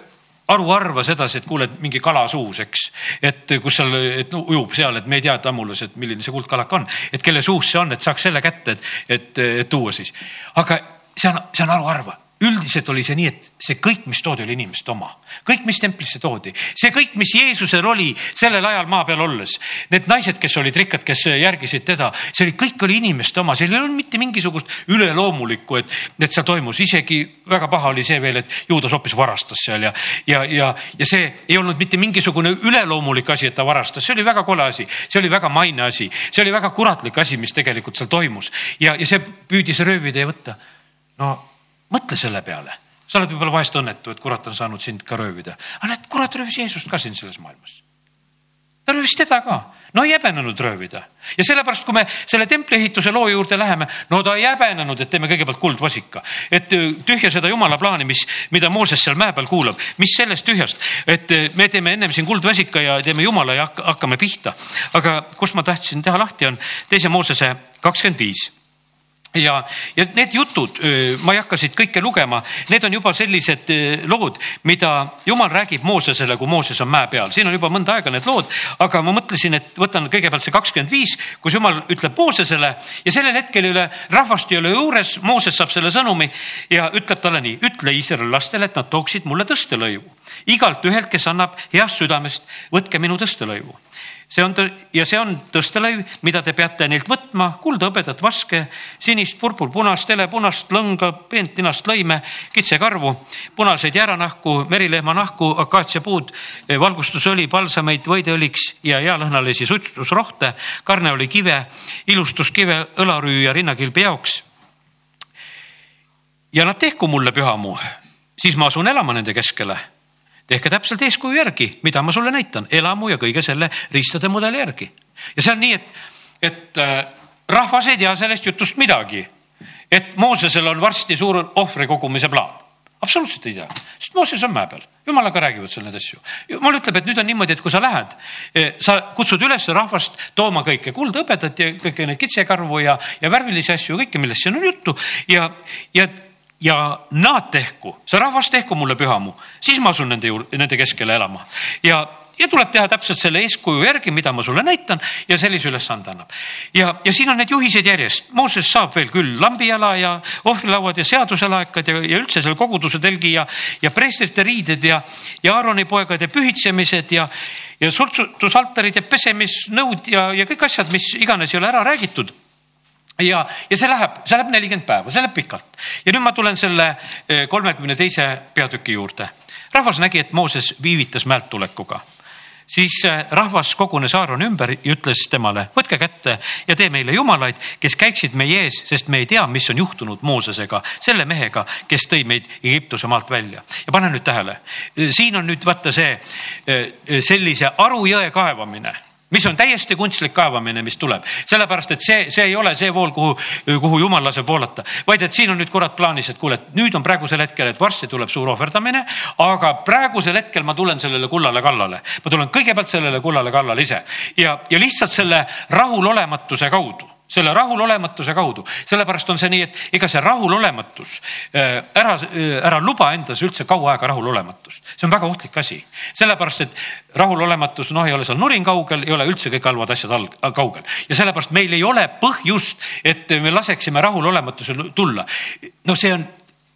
aru arva sedasi, et kuule, mingi kala suus, eks, et kus seal, et no, ujub seal, et me ei tea tammulas, et milline see kuldkalaka on, et kelle suus see on, et saaks selle kätte, et, et, et tuua siis. aga see on, see on haruharva üldiselt oli see nii, et see kõik, mis toodi, oli inimeste oma. kõik, mis templisse toodi, see kõik, mis Jeesusel oli sellel ajal maa peal olles. Need naised, kes olid rikkad, kes järgisid teda, see oli, kõik oli inimeste oma, seal ei olnud mitte mingisugust üleloomulikku, et, et seal toimus, isegi väga paha oli see veel, et juudas hoopis varastas seal ja, ja, ja, ja see ei olnud mitte mingisugune üleloomulik asi, et ta varastas, see oli väga kole asi, see oli väga maine asi, see oli väga kuratlik asi, mis tegelikult seal toimus. Ja, ja see püüdis röövida ja võtta. no mõtle selle peale, sa oled võib-olla vahest õnnetu, et kurat on saanud sind ka röövida, aga näed, kurat röövis Jeesust ka siin selles maailmas. Ta röövis teda ka, no ei häbenenud röövida. Ja sellepärast, kui me selle templi ehituse loo juurde läheme, no ta ei häbenenud, et teeme kõigepealt kuldvasika, et äh, tühja seda jumala plaani, mis, mida Mooses seal mäe peal kuulab, mis sellest tühjast, et äh, me teeme ennem siin kuldvasika ja teeme jumala ja hakkame pihta. aga kus ma tahtsin teha lahti, on teise Moosese kakskümmend viis ja, ja need jutud, ma ei hakka siit kõike lugema, need on juba sellised lood, mida jumal räägib Moosesele, kui Mooses on mäe peal, siin on juba mõnda aega need lood, aga ma mõtlesin, et võtan kõigepealt see kakskümmend viis, kus jumal ütleb Moosesele ja sellel hetkel ole, rahvast ei ole juures, Mooses saab selle sõnumi ja ütleb talle nii, ütle Iisraeli lastele, et nad tooksid mulle tõstelõivu. igalt ühelt, kes annab heast südamest, võtke minu tõstelõivu see on ja see on tõstelõiv, mida te peate neilt võtma, kulda, hõbedat, vaske, sinist, purpurpunast, helepunast, lõnga, peentinast lõime, kitsekarvu, punaseid jääranahku, merilehma nahku, akaatsiapuud, valgustusõli, palsameid võideõliks ja healõhnalisi suitsutusrohte, karneoli kive, ilustuskive, õlarüü ja rinnakilbi jaoks. ja nad tehku mulle pühamu, siis ma asun elama nende keskele tehke täpselt eeskuju järgi, mida ma sulle näitan, elamu ja kõige selle riistade mudeli järgi. ja see on nii, et, et äh, rahvas ei tea sellest jutust midagi. et Moosesel on varsti suur ohvri kogumise plaan. absoluutselt ei tea, sest Mooses on mäe peal, jumalaga räägivad seal neid asju. jumal ütleb, et nüüd on niimoodi, et kui sa lähed, eh, sa kutsud üles rahvast tooma kõike kuldhõbedat ja kõiki neid kitsekarvu ja, ja värvilisi asju, kõike, millest siin on juttu ja, ja ja nad tehku, see rahvas tehku mulle pühamu, siis ma asun nende juurde, nende keskele elama. Ja, ja tuleb teha täpselt selle eeskuju järgi, mida ma sulle näitan ja sellise ülesande annab. ja, ja siin on need juhised järjest, Mooses saab veel küll lambijala ja ohvrilauad ja seaduselaekad ja, ja üldse selle koguduse telgi ja, ja preestrite riided ja, ja Aaroni poegade pühitsemised ja, ja sultsutusaltarid ja pesemisnõud ja, ja kõik asjad, mis iganes ei ole ära räägitud ja, ja see läheb, see läheb nelikümmend päeva, see läheb pikalt. ja nüüd ma tulen selle eh, kolmekümne teise peatüki juurde. rahvas nägi, et Mooses viivitas mäelt tulekuga siis eh, rahvas kogunes Aaroni ümber ja ütles temale, võtke kätte ja tee meile jumalaid, kes käiksid meie ees, sest me ei tea, mis on juhtunud Moosesega, selle mehega, kes tõi meid Egiptuse maalt välja. ja pane nüüd tähele, siin on nüüd vaata see sellise Aru jõe kaevamine mis on täiesti kunstlik kaevamine, mis tuleb, sellepärast et see, see ei ole see vool, kuhu, kuhu jumal laseb voolata, vaid et siin on nüüd kurat plaanis, et kuule, et nüüd on praegusel hetkel, et varsti tuleb suur ohverdamine, aga praegusel hetkel ma tulen sellele kullale kallale. ma tulen kõigepealt sellele kullale kallale ise. Ja, ja lihtsalt selle rahulolematuse kaudu selle rahulolematuse kaudu, sellepärast on see nii, et ega see rahulolematus äh, ära, äh, ära luba endas üldse kaua aega rahulolematust, see on väga ohtlik asi, sellepärast et rahulolematus, noh, ei ole seal nurin kaugel, ei ole üldse kõik halvad asjad all, kaugel. Ja sellepärast meil ei ole põhjust, et me laseksime rahulolematusel tulla. no see on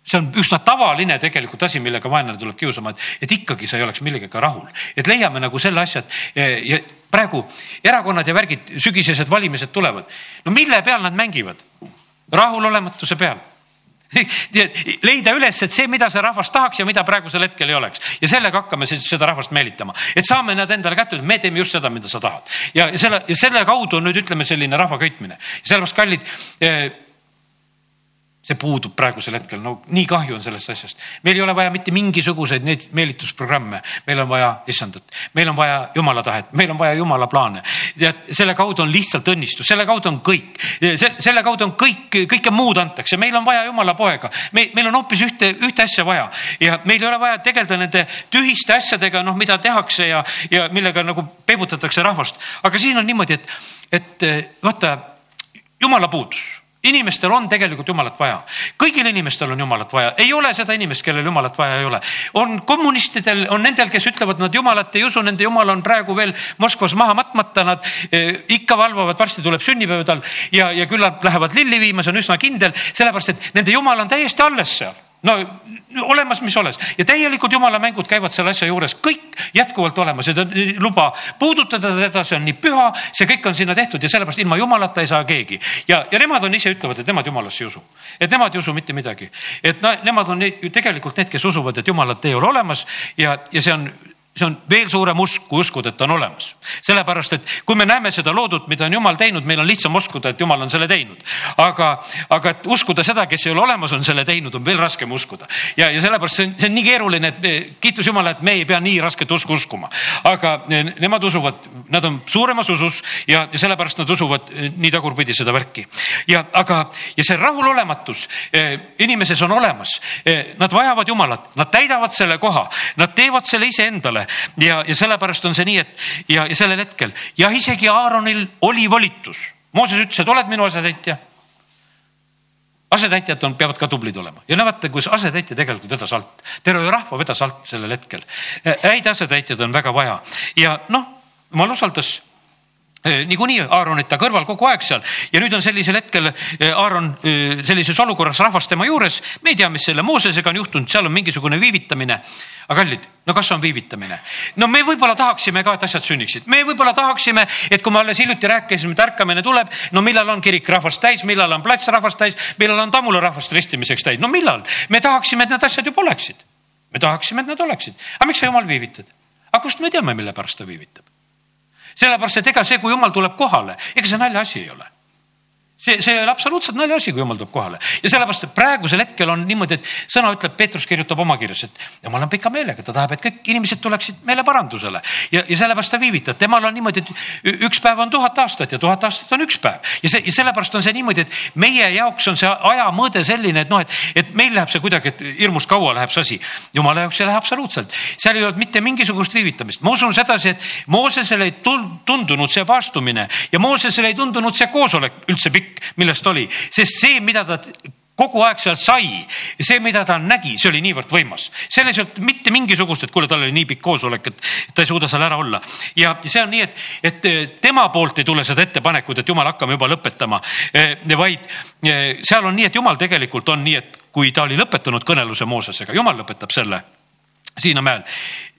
see on üsna tavaline tegelikult asi, millega vaenlane tuleb kiusama, et, et ikkagi sa ei oleks millegagi rahul, et leiame nagu selle asja, et ja praegu erakonnad ja värgid, sügisesed valimised tulevad. no mille peal nad mängivad? rahulolematuse peal leida üles, et see, mida see rahvas tahaks ja mida praegusel hetkel ei oleks ja sellega hakkame siis seda rahvast meelitama, et saame nad endale kätte, me teeme just seda, mida sa tahad ja selle ja selle kaudu on nüüd ütleme selline rahva köitmine. sellepärast kallid eh, see puudub praegusel hetkel, no nii kahju on sellest asjast. meil ei ole vaja mitte mingisuguseid neid meelitusprogramme, meil on vaja issandat, meil on vaja jumala tahet, meil on vaja jumala plaane. tead, selle kaudu on lihtsalt õnnistus, selle kaudu on kõik, selle kaudu on kõik, kõike muud antakse, meil on vaja jumala poega, me, meil on hoopis ühte, ühte asja vaja. Ja meil ei ole vaja tegeleda nende tühiste asjadega, noh, mida tehakse ja, ja millega nagu peibutatakse rahvast. aga siin on niimoodi, et, et vaata, jumala puudus inimestel on tegelikult jumalat vaja, kõigil inimestel on jumalat vaja, ei ole seda inimest, kellel jumalat vaja ei ole. on kommunistidel, on nendel, kes ütlevad, nad jumalat ei usu, nende jumal on praegu veel Moskvas maha matmata, nad eh, ikka valvavad, varsti tuleb sünnipäev tal ja, ja küllap lähevad lilli viima, see on üsna kindel, sellepärast et nende jumal on täiesti alles seal no olemas, mis oles ja täielikud jumala mängud käivad selle asja juures, kõik jätkuvalt olemas, seda luba puudutada teda, see on nii püha, see kõik on sinna tehtud ja sellepärast ilma jumalata ei saa keegi. ja, ja nemad on ise ütlevad, et nemad jumalasse ei usu, et nemad ei usu mitte midagi, et no, nemad on need, tegelikult need, kes usuvad, et jumalat ei ole olemas ja, ja see on see on veel suurem usk, kui uskuda, et ta on olemas. sellepärast, et kui me näeme seda loodut, mida on jumal teinud, meil on lihtsam uskuda, et jumal on selle teinud. aga, aga et uskuda seda, kes ei ole olemas, on selle teinud, on veel raskem uskuda. ja, ja sellepärast see on, see on nii keeruline, et kiitus Jumala, et me ei pea nii rasket usku uskuma. aga nemad usuvad, nad on suuremas usus ja, ja sellepärast nad usuvad eh, nii tagurpidi seda värki. ja, aga, ja see rahulolematus eh, inimeses on olemas. Eh, nad vajavad Jumalat, nad täidavad selle koha, nad teevad selle iseendale ja, ja sellepärast on see nii, et ja, ja sellel hetkel. Ja isegi Aaronil oli volitus. Mooses ütles, et oled minu asetäitja. Asetäitjad on, peavad ka tublid olema. Ja näete, kus asetäitja tegelikult vedas alt, terve rahva vedas alt sellel hetkel. häid asetäitjaid on väga vaja. Ja noh, jumal usaldas Äh, niikuinii Aaronit ta kõrval kogu aeg seal ja nüüd on sellisel hetkel äh, Aaron äh, sellises olukorras, rahvas tema juures. me ei tea, mis selle Moosesega on juhtunud, seal on mingisugune viivitamine. aga kallid, no kas on viivitamine? no me võib-olla tahaksime ka, et asjad sünniksid, me võib-olla tahaksime, et kui me alles hiljuti rääkisime, et ärkamine tuleb, no millal on kirik rahvast täis, millal on plats rahvast täis, millal on Tammula rahvast ristimiseks täis, no millal? me tahaksime, et need asjad juba oleksid. me tahaksime, et nad oleksid. aga miks sa jumal viivitad? aga kust me teame, mille pärast ta viivitab? Sellepärast, et ega see, kui jumal tuleb kohale, ega see naljaasi ei ole see, see ei ole absoluutselt naljaasi, kui jumal tuleb kohale. Ja sellepärast, et praegusel hetkel on niimoodi, et sõna ütleb, Peetrus kirjutab oma kirjas, et jumal on pika meelega, ta tahab, et kõik inimesed tuleksid meeleparandusele ja, ja sellepärast ta viivitab, temal on niimoodi, et üks päev on tuhat aastat ja tuhat aastat on üks päev. Ja see ja sellepärast on see niimoodi, et meie jaoks on see aja mõõde selline, et noh, et, et meil läheb see kuidagi, et hirmus kaua läheb see asi. jumala jaoks ei lähe absoluutselt, seal ei olnud mitte mingisugust viivitamist, ma usun sedasi, et Moosesele ei tundunud see paastumine ja Moosesele ei tundunud see koosolek üldse pikk kõik, millest oli, sest see, mida ta kogu aeg seal sai, see, mida ta nägi, see oli niivõrd võimas. selles ei olnud mitte mingisugust, et kuule, tal oli nii pikk koosolek, et ta ei suuda seal ära olla. ja see on nii, et, et eh, tema poolt ei tule seda ettepanekut, et jumal, hakkame juba lõpetama, eh, vaid eh, seal on nii, et jumal tegelikult on nii, et kui ta oli lõpetanud kõneluse Moosesega, jumal lõpetab selle Siinamäel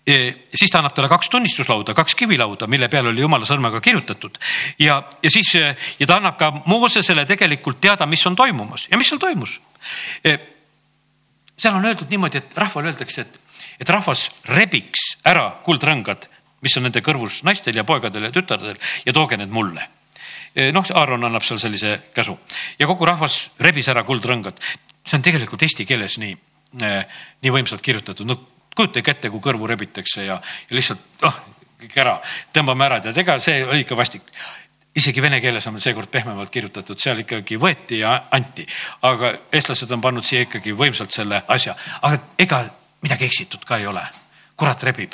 siis ta annab talle kaks tunnistuslauda, kaks kivilauda, mille peal oli jumala sõrmega kirjutatud. Ja, ja siis ja ta annab ka Moosesele tegelikult teada, mis on toimumas ja mis seal toimus. seal on öeldud niimoodi, et rahvale öeldakse, et, et rahvas rebiks ära kuldrõngad, mis on nende kõrvus naistel ja poegadel ja tütardel ja tooge need mulle. Noh, Aaron annab seal sellise käsu. Ja kogu rahvas rebis ära kuldrõngad. see on tegelikult eesti keeles nii, nii võimsalt kirjutatud, no kujutage ette, kui kõrvu rebitakse ja, ja lihtsalt noh, kõik ära, tõmbame ära, tead, ega see oli ikka vastik. Isegi vene keeles on seekord pehmemalt kirjutatud, seal ikkagi võeti ja anti, aga eestlased on pannud siia ikkagi võimsalt selle asja, aga ega midagi eksitud ka ei ole. kurat rebib.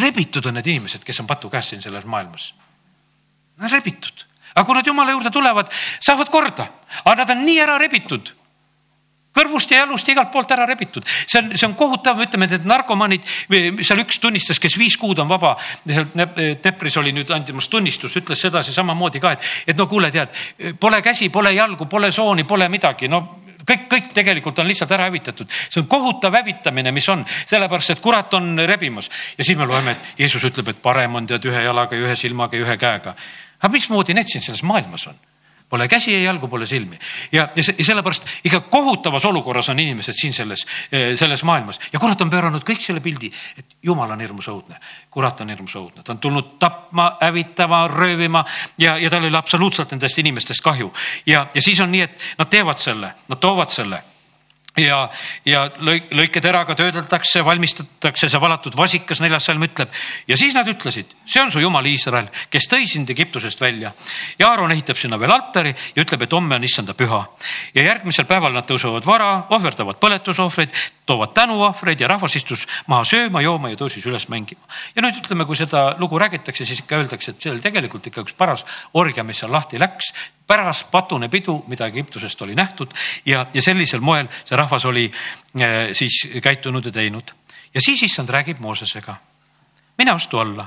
rebitud on need inimesed, kes on patu käes siin selles maailmas. Rebitud, aga kui nad jumala juurde tulevad, saavad korda, aga nad on nii ära rebitud kõrvust ja jalust ja igalt poolt ära rebitud. see on, see on kohutav, ütleme, et narkomaanid, seal üks tunnistas, kes viis kuud on vaba, sealt Nepris oli nüüd andimas tunnistust, ütles sedasi samamoodi ka, et, et no kuule, tead, pole käsi, pole jalgu, pole sooni, pole midagi, no kõik, kõik tegelikult on lihtsalt ära hävitatud. see on kohutav hävitamine, mis on, sellepärast et kurat on rebimas ja siis me loeme, et Jeesus ütleb, et parem on tead ühe jalaga ja ühe silmaga ja ühe käega. aga mismoodi need siin selles maailmas on? Pole käsi ja jalgu, pole silmi. Ja, ja sellepärast ikka kohutavas olukorras on inimesed siin selles, eh, selles maailmas. Ja kurat on pööranud kõik selle pildi, et jumal on hirmus õudne. kurat on hirmus õudne, ta on tulnud tapma, hävitama, röövima ja, ja tal ei ole absoluutselt nendest inimestest kahju. ja, ja siis on nii, et nad teevad selle, nad toovad selle ja, ja lõik, lõiketeraga töödeldakse, valmistatakse see valatud vasikas, neljas salm ütleb. ja siis nad ütlesid, see on su jumal Iisrael, kes tõi sind Egiptusest välja. ja Aaron ehitab sinna veel altari ja ütleb, et homme on issanda püha. ja järgmisel päeval nad tõusevad vara, ohverdavad põletusohvreid, toovad tänuohvreid ja rahvas istus maha sööma, jooma ja tõusis üles mängima. ja nüüd ütleme, kui seda lugu räägitakse, siis ikka öeldakse, et see oli tegelikult ikka üks paras orgia, mis seal lahti läks pärast patune pidu, mida Egiptusest oli nähtud ja, ja sellisel moel see rahvas oli äh, siis käitunud ja teinud. ja siis issand räägib Moosesega. mine astu alla,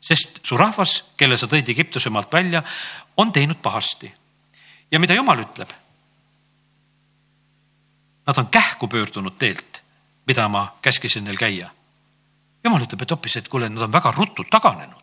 sest su rahvas, kelle sa tõid Egiptuse maalt välja, on teinud pahasti. ja mida jumal ütleb? Nad on kähku pöördunud teelt, mida ma käskisin neil käia. jumal ütleb, et hoopis, et kuule, nad on väga ruttu taganenud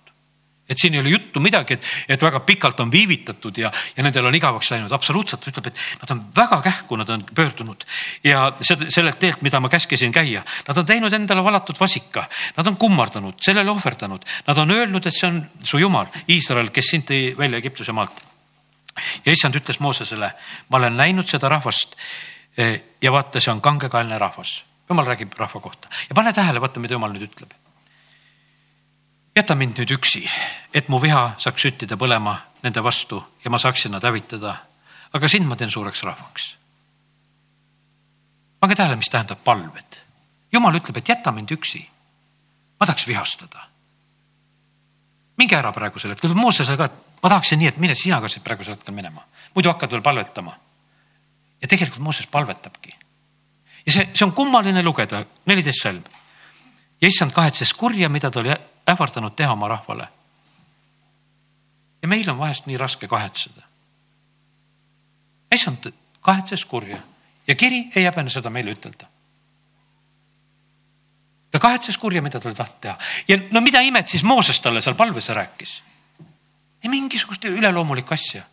et siin ei ole juttu midagi, et, et väga pikalt on viivitatud ja, ja nendel on igavaks läinud, absoluutselt, ütleb, et nad on väga kähku, nad on pöördunud. Ja sellelt teelt, mida ma käskisin käia, nad on teinud endale valatud vasika, nad on kummardanud, sellele ohverdanud, nad on öelnud, et see on su jumal, Iisrael, kes sind tõi välja Egiptuse maalt. ja issand ütles Moosesele, ma olen näinud seda rahvast eh, ja vaata, see on kangekaelne rahvas. jumal räägib rahva kohta. Ja pane tähele, vaata, mida jumal nüüd ütleb jäta mind nüüd üksi, et mu viha saaks süttida põlema nende vastu ja ma saaksin nad hävitada. aga sind ma teen suureks rahvaks. pange tähele, mis tähendab palved. jumal ütleb, et jäta mind üksi. ma tahaks vihastada. minge ära praegusel hetkel, Moosesele ka, et ma tahaksin nii, et mine sina ka siit praegusel hetkel minema, muidu hakkad veel palvetama. ja tegelikult Mooses palvetabki. ja see, see on kummaline lugeda, neliteist salm. Ja issand kahetses kurja, mida ta oli ähvardanud teha oma rahvale. ja meil on vahest nii raske kahetseda. issand kahetses kurja ja kiri ei häbene seda meile ütelda. ta kahetses kurja, mida ta oli tahtnud teha ja no mida imet siis Mooses talle seal palves rääkis? ei mingisugust üleloomulikku asja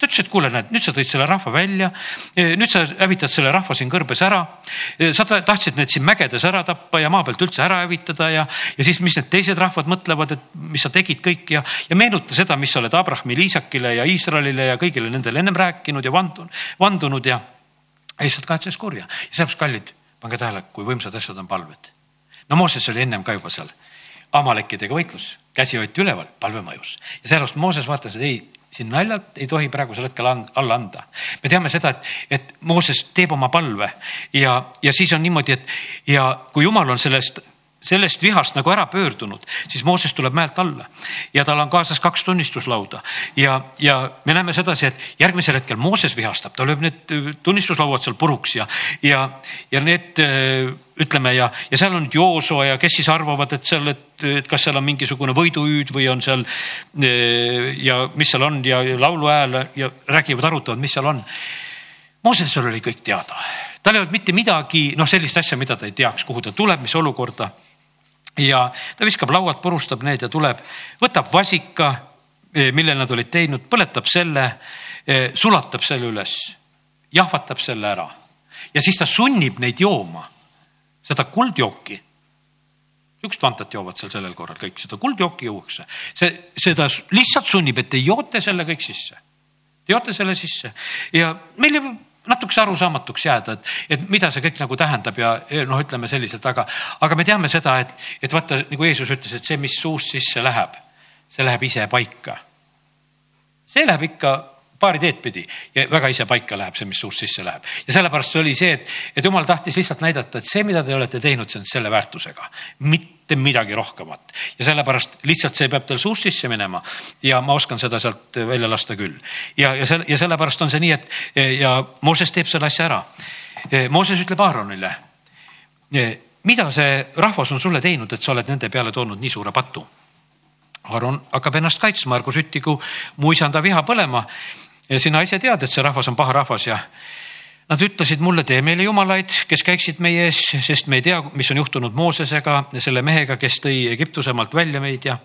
ta ütles, et kuule, näed, nüüd sa tõid selle rahva välja. nüüd sa hävitad selle rahva siin kõrbes ära. sa tahtsid need siin mägedes ära tappa ja maa pealt üldse ära hävitada ja, ja siis, mis need teised rahvad mõtlevad, et mis sa tegid kõik ja, ja meenuta seda, mis sa oled Abrahamile, Iisakile ja Iisraelile ja kõigile nendele ennem rääkinud ja vandunud, vandunud ja lihtsalt kahetses kurja. ja sellepärast, kallid, pange tähele, kui võimsad asjad on palved. no Mooses oli ennem ka juba seal Amalekidega võitlus, käsi hoiti üleval, palve mõjus ja sellepärast Mooses vaatas, et ei, siin naljalt ei tohi praegusel hetkel alla anda. me teame seda, et, et Mooses teeb oma palve ja, ja siis on niimoodi, et ja kui jumal on sellest sellest vihast nagu ära pöördunud, siis Mooses tuleb mäelt alla ja tal on kaasas kaks tunnistuslauda. Ja, ja me näeme sedasi, et järgmisel hetkel Mooses vihastab, ta lööb need äh, tunnistuslauad seal puruks ja, ja, ja need äh, ütleme ja, ja seal on Jooso ja kes siis arvavad, et seal, et, et kas seal on mingisugune võiduhüüd või on seal äh, ja mis seal on ja, ja lauluhääl ja räägivad, arutavad, mis seal on. Moosesel oli kõik teada. Tal ei olnud mitte midagi, noh, sellist asja, mida ta ei teaks, kuhu ta tuleb, mis olukorda ja ta viskab laualt, purustab need ja tuleb, võtab vasika, eh, mille nad olid teinud, põletab selle, eh, sulatab selle üles, jahvatab selle ära ja siis ta sunnib neid jooma seda kuldjooki. sihukest vantat joovad seal sellel korral kõik, seda kuldjooki juuakse, see, seda lihtsalt sunnib, et te joote selle kõik sisse. Te joote selle sisse ja meil jääb natukese arusaamatuks jääda, et, et mida see kõik nagu tähendab ja noh, ütleme selliselt, aga, aga me teame seda, et, et vaata, nagu Jeesus ütles, et see, mis suust sisse läheb, see läheb ise paika. see läheb ikka paari teed pidi ja väga ise paika läheb see, mis suust sisse läheb. ja sellepärast see oli see, et, et jumal tahtis lihtsalt näidata, et see, mida te olete teinud, see on selle väärtusega, mitte midagi rohkemat. ja sellepärast lihtsalt see peab tal suust sisse minema ja ma oskan seda sealt välja lasta küll. ja, ja selle ja sellepärast on see nii, et ja Mooses teeb selle asja ära. Mooses ütleb Aaronile, mida see rahvas on sulle teinud, et sa oled nende peale toonud nii suure patu Aaron hakkab ennast kaitsma, ärgu süttigu mu isanda viha põlema sina ise tead, et see rahvas on paha rahvas ja nad ütlesid mulle, tee meile jumalaid, kes käiksid meie ees, sest me ei tea, mis on juhtunud Moosesega, selle mehega, kes tõi Egiptuse maalt välja meid ja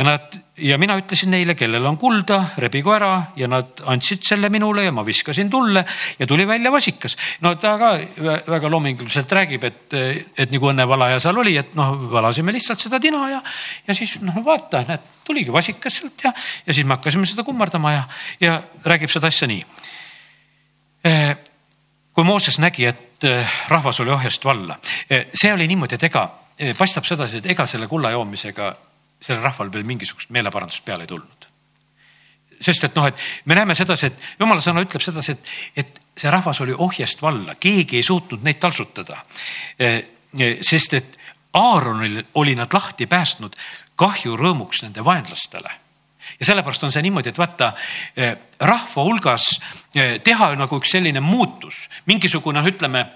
ja nad ja mina ütlesin neile, kellel on kulda, rebigu ära ja nad andsid selle minule ja ma viskasin tulle ja tuli välja vasikas. no ta ka väga loominguliselt räägib, et, et nagu õnnevalaja seal oli, et noh, valasime lihtsalt seda tina ja, ja siis noh, vaata, näed, tuligi vasikas sealt ja, ja siis me hakkasime seda kummardama ja, ja räägib seda asja nii. Eh, kui Mooses nägi, et eh, rahvas oli ohjast valla, eh, see oli niimoodi, et ega paistab sedasi, et ega selle kulla joomisega sellel rahval veel mingisugust meeleparandust peale ei tulnud. sest et noh, et me näeme sedasi, et jumala sõna ütleb sedasi, et, et see rahvas oli ohjest valla, keegi ei suutnud neid taltsutada. Sest et Aaronil oli nad lahti päästnud kahju rõõmuks nende vaenlastele ja sellepärast on see niimoodi, et vaata e, rahva hulgas teha nagu üks selline muutus, mingisugune, ütleme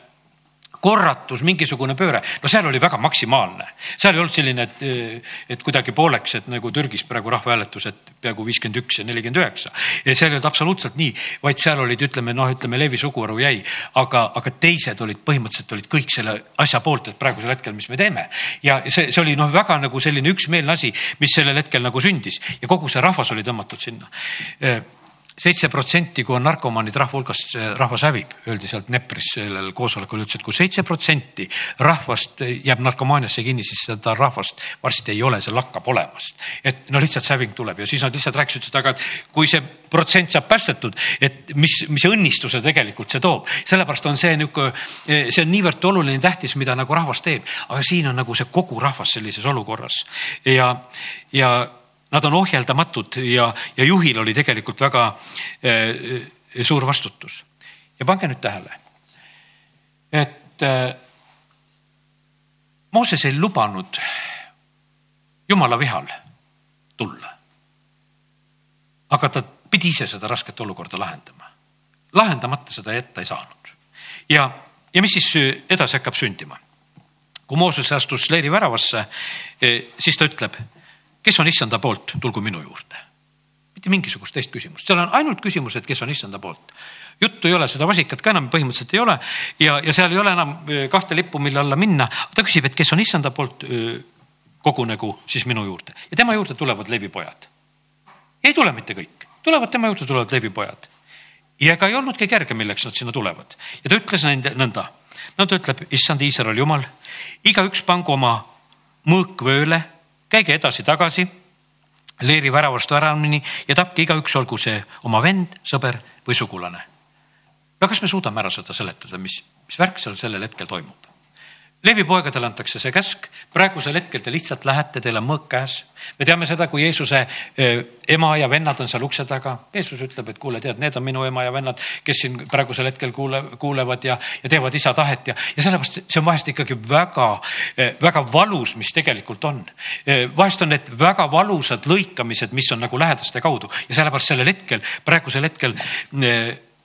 korratus, mingisugune pööre, no seal oli väga maksimaalne. seal ei olnud selline, et, et kuidagi pooleks, et nagu Türgis praegu rahvahääletus, et peaaegu viiskümmend üks ja nelikümmend üheksa. ja seal ei olnud absoluutselt nii, vaid seal olid, ütleme noh, ütleme Leevi suguharu jäi, aga, aga teised olid põhimõtteliselt olid kõik selle asja poolt, et praegusel hetkel, mis me teeme. ja see, see oli noh, väga nagu selline üksmeelne asi, mis sellel hetkel nagu sündis ja kogu see rahvas oli tõmmatud sinna seitse protsenti, kui on narkomaanid rahva hulgast, rahvas hävib, öeldi sealt Nepris sellel koosolekul, ütles, et kui seitse protsenti rahvast jääb narkomaaniasse kinni, siis seda rahvast varsti ei ole, see lakkab olemast. et no lihtsalt see häving tuleb ja siis nad lihtsalt rääkisid, et aga kui see protsent saab päästetud, et mis, mis õnnistuse tegelikult see toob. sellepärast on see niisugune, see on niivõrd oluline, tähtis, mida nagu rahvas teeb, aga siin on nagu see kogu rahvas sellises olukorras ja, ja Nad on ohjeldamatud ja, ja juhil oli tegelikult väga eh, suur vastutus. ja pange nüüd tähele, et eh, Mooses ei lubanud jumala vihal tulla. aga ta pidi ise seda rasket olukorda lahendama. lahendamata seda jätta ei saanud. ja, ja mis siis edasi hakkab sündima? kui Mooses astus leeri väravasse, eh, siis ta ütleb kes on issanda poolt, tulgu minu juurde. mitte mingisugust teist küsimust, seal on ainult küsimus, et kes on issanda poolt. juttu ei ole, seda vasikat ka enam põhimõtteliselt ei ole ja, ja seal ei ole enam kahte lippu, mille alla minna. ta küsib, et kes on issanda poolt, kogunegu siis minu juurde ja tema juurde tulevad levipojad. ei tule mitte kõik, tulevad tema juurde, tulevad levipojad. ja ega ei olnudki kerge, milleks nad sinna tulevad ja ta ütles nende nõnda. no ta ütleb, issand Iisraeli jumal, igaüks pangu oma mõõkvööle käige edasi-tagasi leeri väravast väravani ja tapke igaüks, olgu see oma vend, sõber või sugulane. no kas me suudame ära seda seletada, mis, mis värk seal sellel hetkel toimub? Levipoegadele antakse see käsk, praegusel hetkel te lihtsalt lähete, teil on mõõk käes. me teame seda, kui Jeesuse eh, ema ja vennad on seal ukse taga. Jeesus ütleb, et kuule, tead, need on minu ema ja vennad, kes siin praegusel hetkel kuule, kuulevad ja, ja teevad isa tahet ja, ja sellepärast see on vahest ikkagi väga, eh, väga valus, mis tegelikult on. Eh, vahest on need väga valusad lõikamised, mis on nagu lähedaste kaudu ja sellepärast sellel hetkel, praegusel hetkel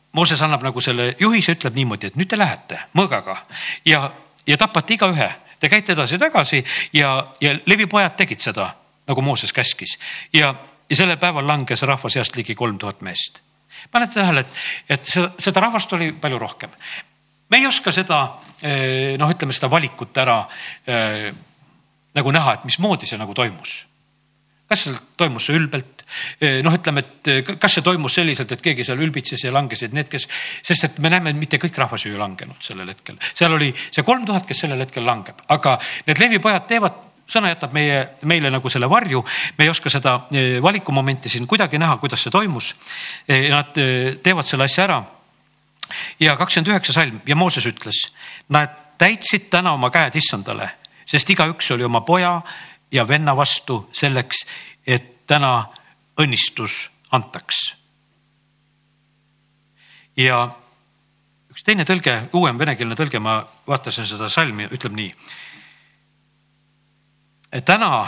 Mooses annab nagu selle juhise, ütleb niimoodi, et nüüd te lähete mõõgaga ja ja tapate igaühe. Te käite edasi-tagasi ja, ja levipojad tegid seda, nagu Mooses käskis ja, ja sellel päeval langes rahva seast ligi kolm tuhat meest. panete tähele, et, et seda, seda rahvast oli palju rohkem. me ei oska seda eh, noh, ütleme seda valikut ära eh, nagu näha, et mismoodi see nagu toimus. Kas seal toimus see ülbelt, Eh, noh, ütleme, et eh, kas see toimus selliselt, et keegi seal ülbitses ja langesid need, kes, sest et me näeme, et mitte kõik rahvas ju ei langenud sellel hetkel. seal oli see kolm tuhat, kes sellel hetkel langeb, aga need levipojad teevad sõna jätab meie, meile nagu selle varju, me ei oska seda eh, valikumomenti siin kuidagi näha, kuidas see toimus. Nad teevad selle asja ära. ja kakskümmend üheksa salm ja Mooses ütles, nad täitsid täna oma käed issandale, sest igaüks oli oma poja ja venna vastu selleks, et täna õnnistus antaks. ja üks teine tõlge, uuem venekeelne tõlge, ma vaatasin seda salmi, ütleb nii. täna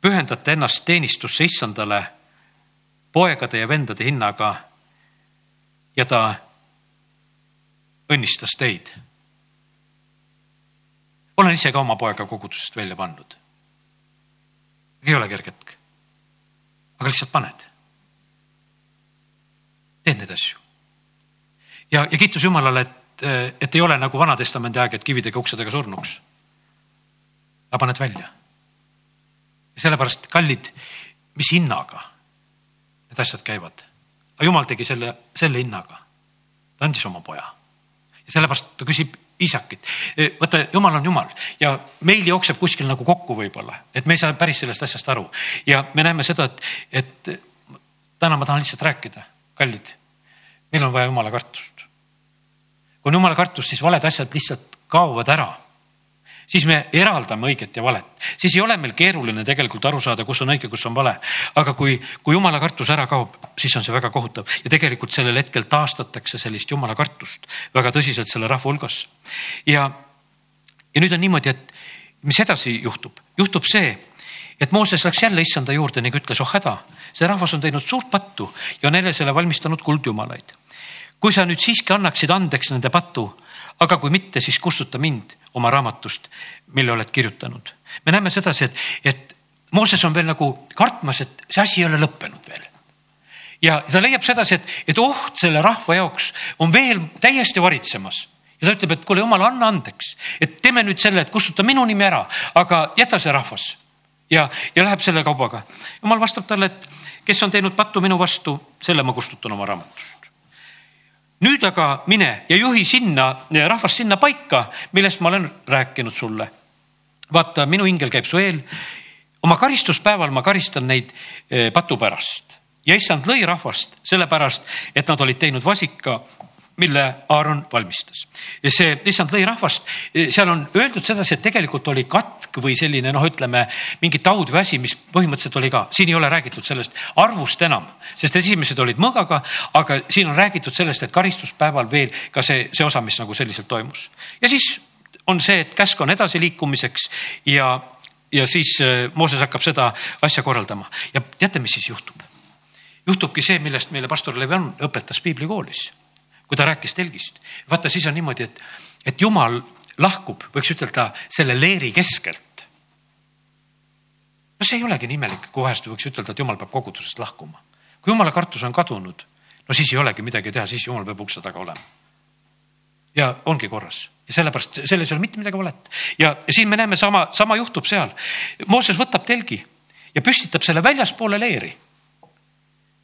pühendate ennast teenistusse issandale poegade ja vendade hinnaga ja ta õnnistas teid. olen ise ka oma poega kogudusest välja pannud. Ei ole kerge hetk aga lihtsalt paned. teed neid asju. ja, ja kiitus Jumalale, et, et ei ole nagu Vana-testamendi aeg, et kividega uksedega surnuks. aga paned välja. sellepärast, kallid, mis hinnaga need asjad käivad? aga Jumal tegi selle, selle hinnaga. ta andis oma poja. ja sellepärast ta küsib isakit. E, vaata, jumal on jumal ja meil jookseb kuskil nagu kokku võib-olla, et me ei saa päris sellest asjast aru ja me näeme seda, et, et täna ma tahan lihtsalt rääkida, kallid, meil on vaja jumala kartust. kui on jumala kartus, siis valed asjad lihtsalt kaovad ära siis me eraldame õiget ja valet. siis ei ole meil keeruline tegelikult aru saada, kus on õige, kus on vale. aga kui, kui jumala kartus ära kaob, siis on see väga kohutav ja tegelikult sellel hetkel taastatakse sellist jumala kartust väga tõsiselt selle rahva hulgas. ja, ja nüüd on niimoodi, et mis edasi juhtub, juhtub see, et Mooses läks jälle issanda juurde ning ütles, oh häda, see rahvas on teinud suurt pattu ja on enesele valmistanud kuldjumalaid. kui sa nüüd siiski annaksid andeks nende patu aga kui mitte, siis kustuta mind oma raamatust, mille oled kirjutanud. me näeme sedasi, et, et Mooses on veel nagu kartmas, et see asi ei ole lõppenud veel ja ta leiab sedasi, et, et oht selle rahva jaoks on veel täiesti varitsemas ja ta ütleb, et kuule, jumal, anna andeks, et teeme nüüd selle, et kustuta minu nimi ära, aga jäta see rahvas. ja, ja läheb selle kaubaga. jumal vastab talle, et kes on teinud pattu minu vastu, selle ma kustutan oma raamatust. Nüüd aga mine ja juhi sinna, rahvast sinna paika, millest ma olen rääkinud sulle. vaata, minu ingel käib su eel. oma karistuspäeval ma karistan neid eh, patu pärast ja issand lõi rahvast sellepärast, et nad olid teinud vasika mille Aaron valmistas. see issand lõi rahvast, seal on öeldud sedasi, et tegelikult oli katk või selline noh, ütleme mingi taud või asi, mis põhimõtteliselt oli ka, siin ei ole räägitud sellest arvust enam, sest esimesed olid mõõgaga, aga siin on räägitud sellest, et karistuspäeval veel ka see, see osa, mis nagu selliselt toimus. ja siis on see, et käsk on edasiliikumiseks ja, ja siis äh, Mooses hakkab seda asja korraldama ja teate, mis siis juhtub? juhtubki see, millest meile pastor Levan õpetas piiblikoolis kui ta rääkis telgist. vaata, siis on niimoodi, et, et jumal lahkub, võiks ütelda, selle leeri keskelt. no see ei olegi nii imelik, kui vahest võiks ütelda, et jumal peab kogudusest lahkuma. kui jumala kartus on kadunud, no siis ei olegi midagi teha, siis jumal peab ukse taga olema. ja ongi korras ja sellepärast selles ei ole mitte midagi valet. ja siin me näeme sama, sama juhtub seal. Mooses võtab telgi ja püstitab selle väljaspoole leeri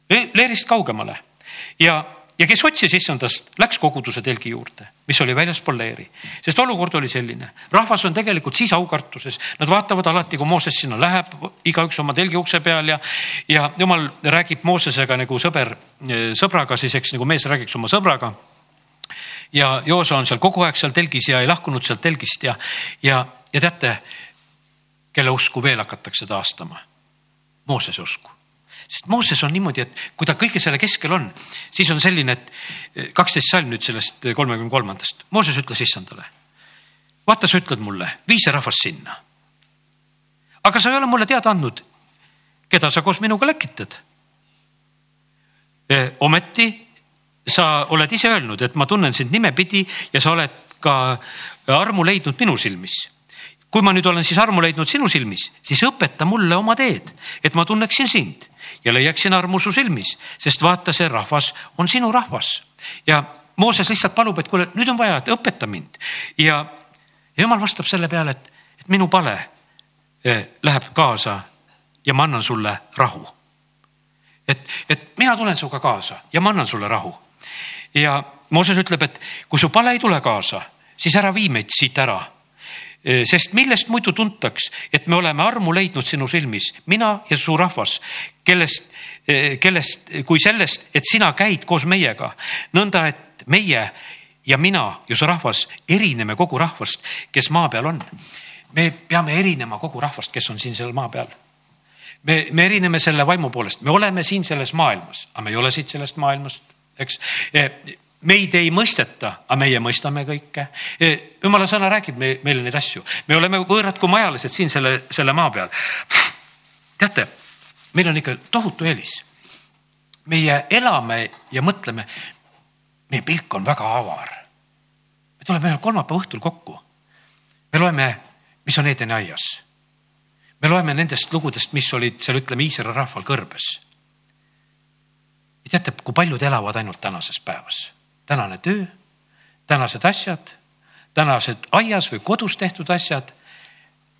leerist kaugemale ja ja kes otsis issandast, läks koguduse telgi juurde, mis oli väljaspool leeri, sest olukord oli selline, rahvas on tegelikult siis aukartuses, nad vaatavad alati, kui Mooses sinna läheb, igaüks oma telgi ukse peal ja, ja jumal räägib Moosesega nagu sõber, sõbraga siis, eks nagu mees räägiks oma sõbraga. ja Joosa on seal kogu aeg seal telgis ja ei lahkunud sealt telgist ja, ja, ja teate, kelle usku veel hakatakse taastama? Moosese usku sest Mooses on niimoodi, et kui ta kõige selle keskel on, siis on selline, et eh, kaksteist salm nüüd sellest eh, kolmekümne kolmandast. Mooses ütles issandale, vaata, sa ütled mulle, vii see rahvas sinna. aga sa ei ole mulle teada andnud, keda sa koos minuga läkitad. Eh, ometi sa oled ise öelnud, et ma tunnen sind nimepidi ja sa oled ka armu leidnud minu silmis kui ma nüüd olen siis armu leidnud sinu silmis, siis õpeta mulle oma teed, et ma tunneksin sind ja leiaksin armu su silmis, sest vaata, see rahvas on sinu rahvas. ja Mooses lihtsalt palub, et kuule, nüüd on vaja, et õpeta mind ja, jumal vastab selle peale, et, et minu pale eh, läheb kaasa ja ma annan sulle rahu. et, et mina tulen sinuga kaasa ja ma annan sulle rahu. ja Mooses ütleb, et kui su pale ei tule kaasa, siis ära vii meid siit ära sest millest muidu tuntaks, et me oleme armu leidnud sinu silmis, mina ja su rahvas, kellest, eh, kellest, kui sellest, et sina käid koos meiega, nõnda et meie ja mina ja su rahvas erineme kogu rahvast, kes maa peal on. me peame erinema kogu rahvast, kes on siin seal maa peal. Me, me erineme selle vaimu poolest, me oleme siin selles maailmas, aga me ei ole siit sellest maailmast, eks? Eh, meid ei mõisteta, aga meie mõistame kõike. jumala sõna räägib meile neid asju, me oleme võõrad kui majalised siin selle, selle maa peal. teate, meil on ikka tohutu eelis. meie elame ja mõtleme, meie pilk on väga avar. me tuleme ühel kolmapäeva õhtul kokku. me loeme, mis on Edeni aias. me loeme nendest lugudest, mis olid seal, ütleme, Iisraeli rahval kõrbes. ja teate, kui paljud elavad ainult tänases päevas tänane töö, tänased asjad, tänased aias või kodus tehtud asjad.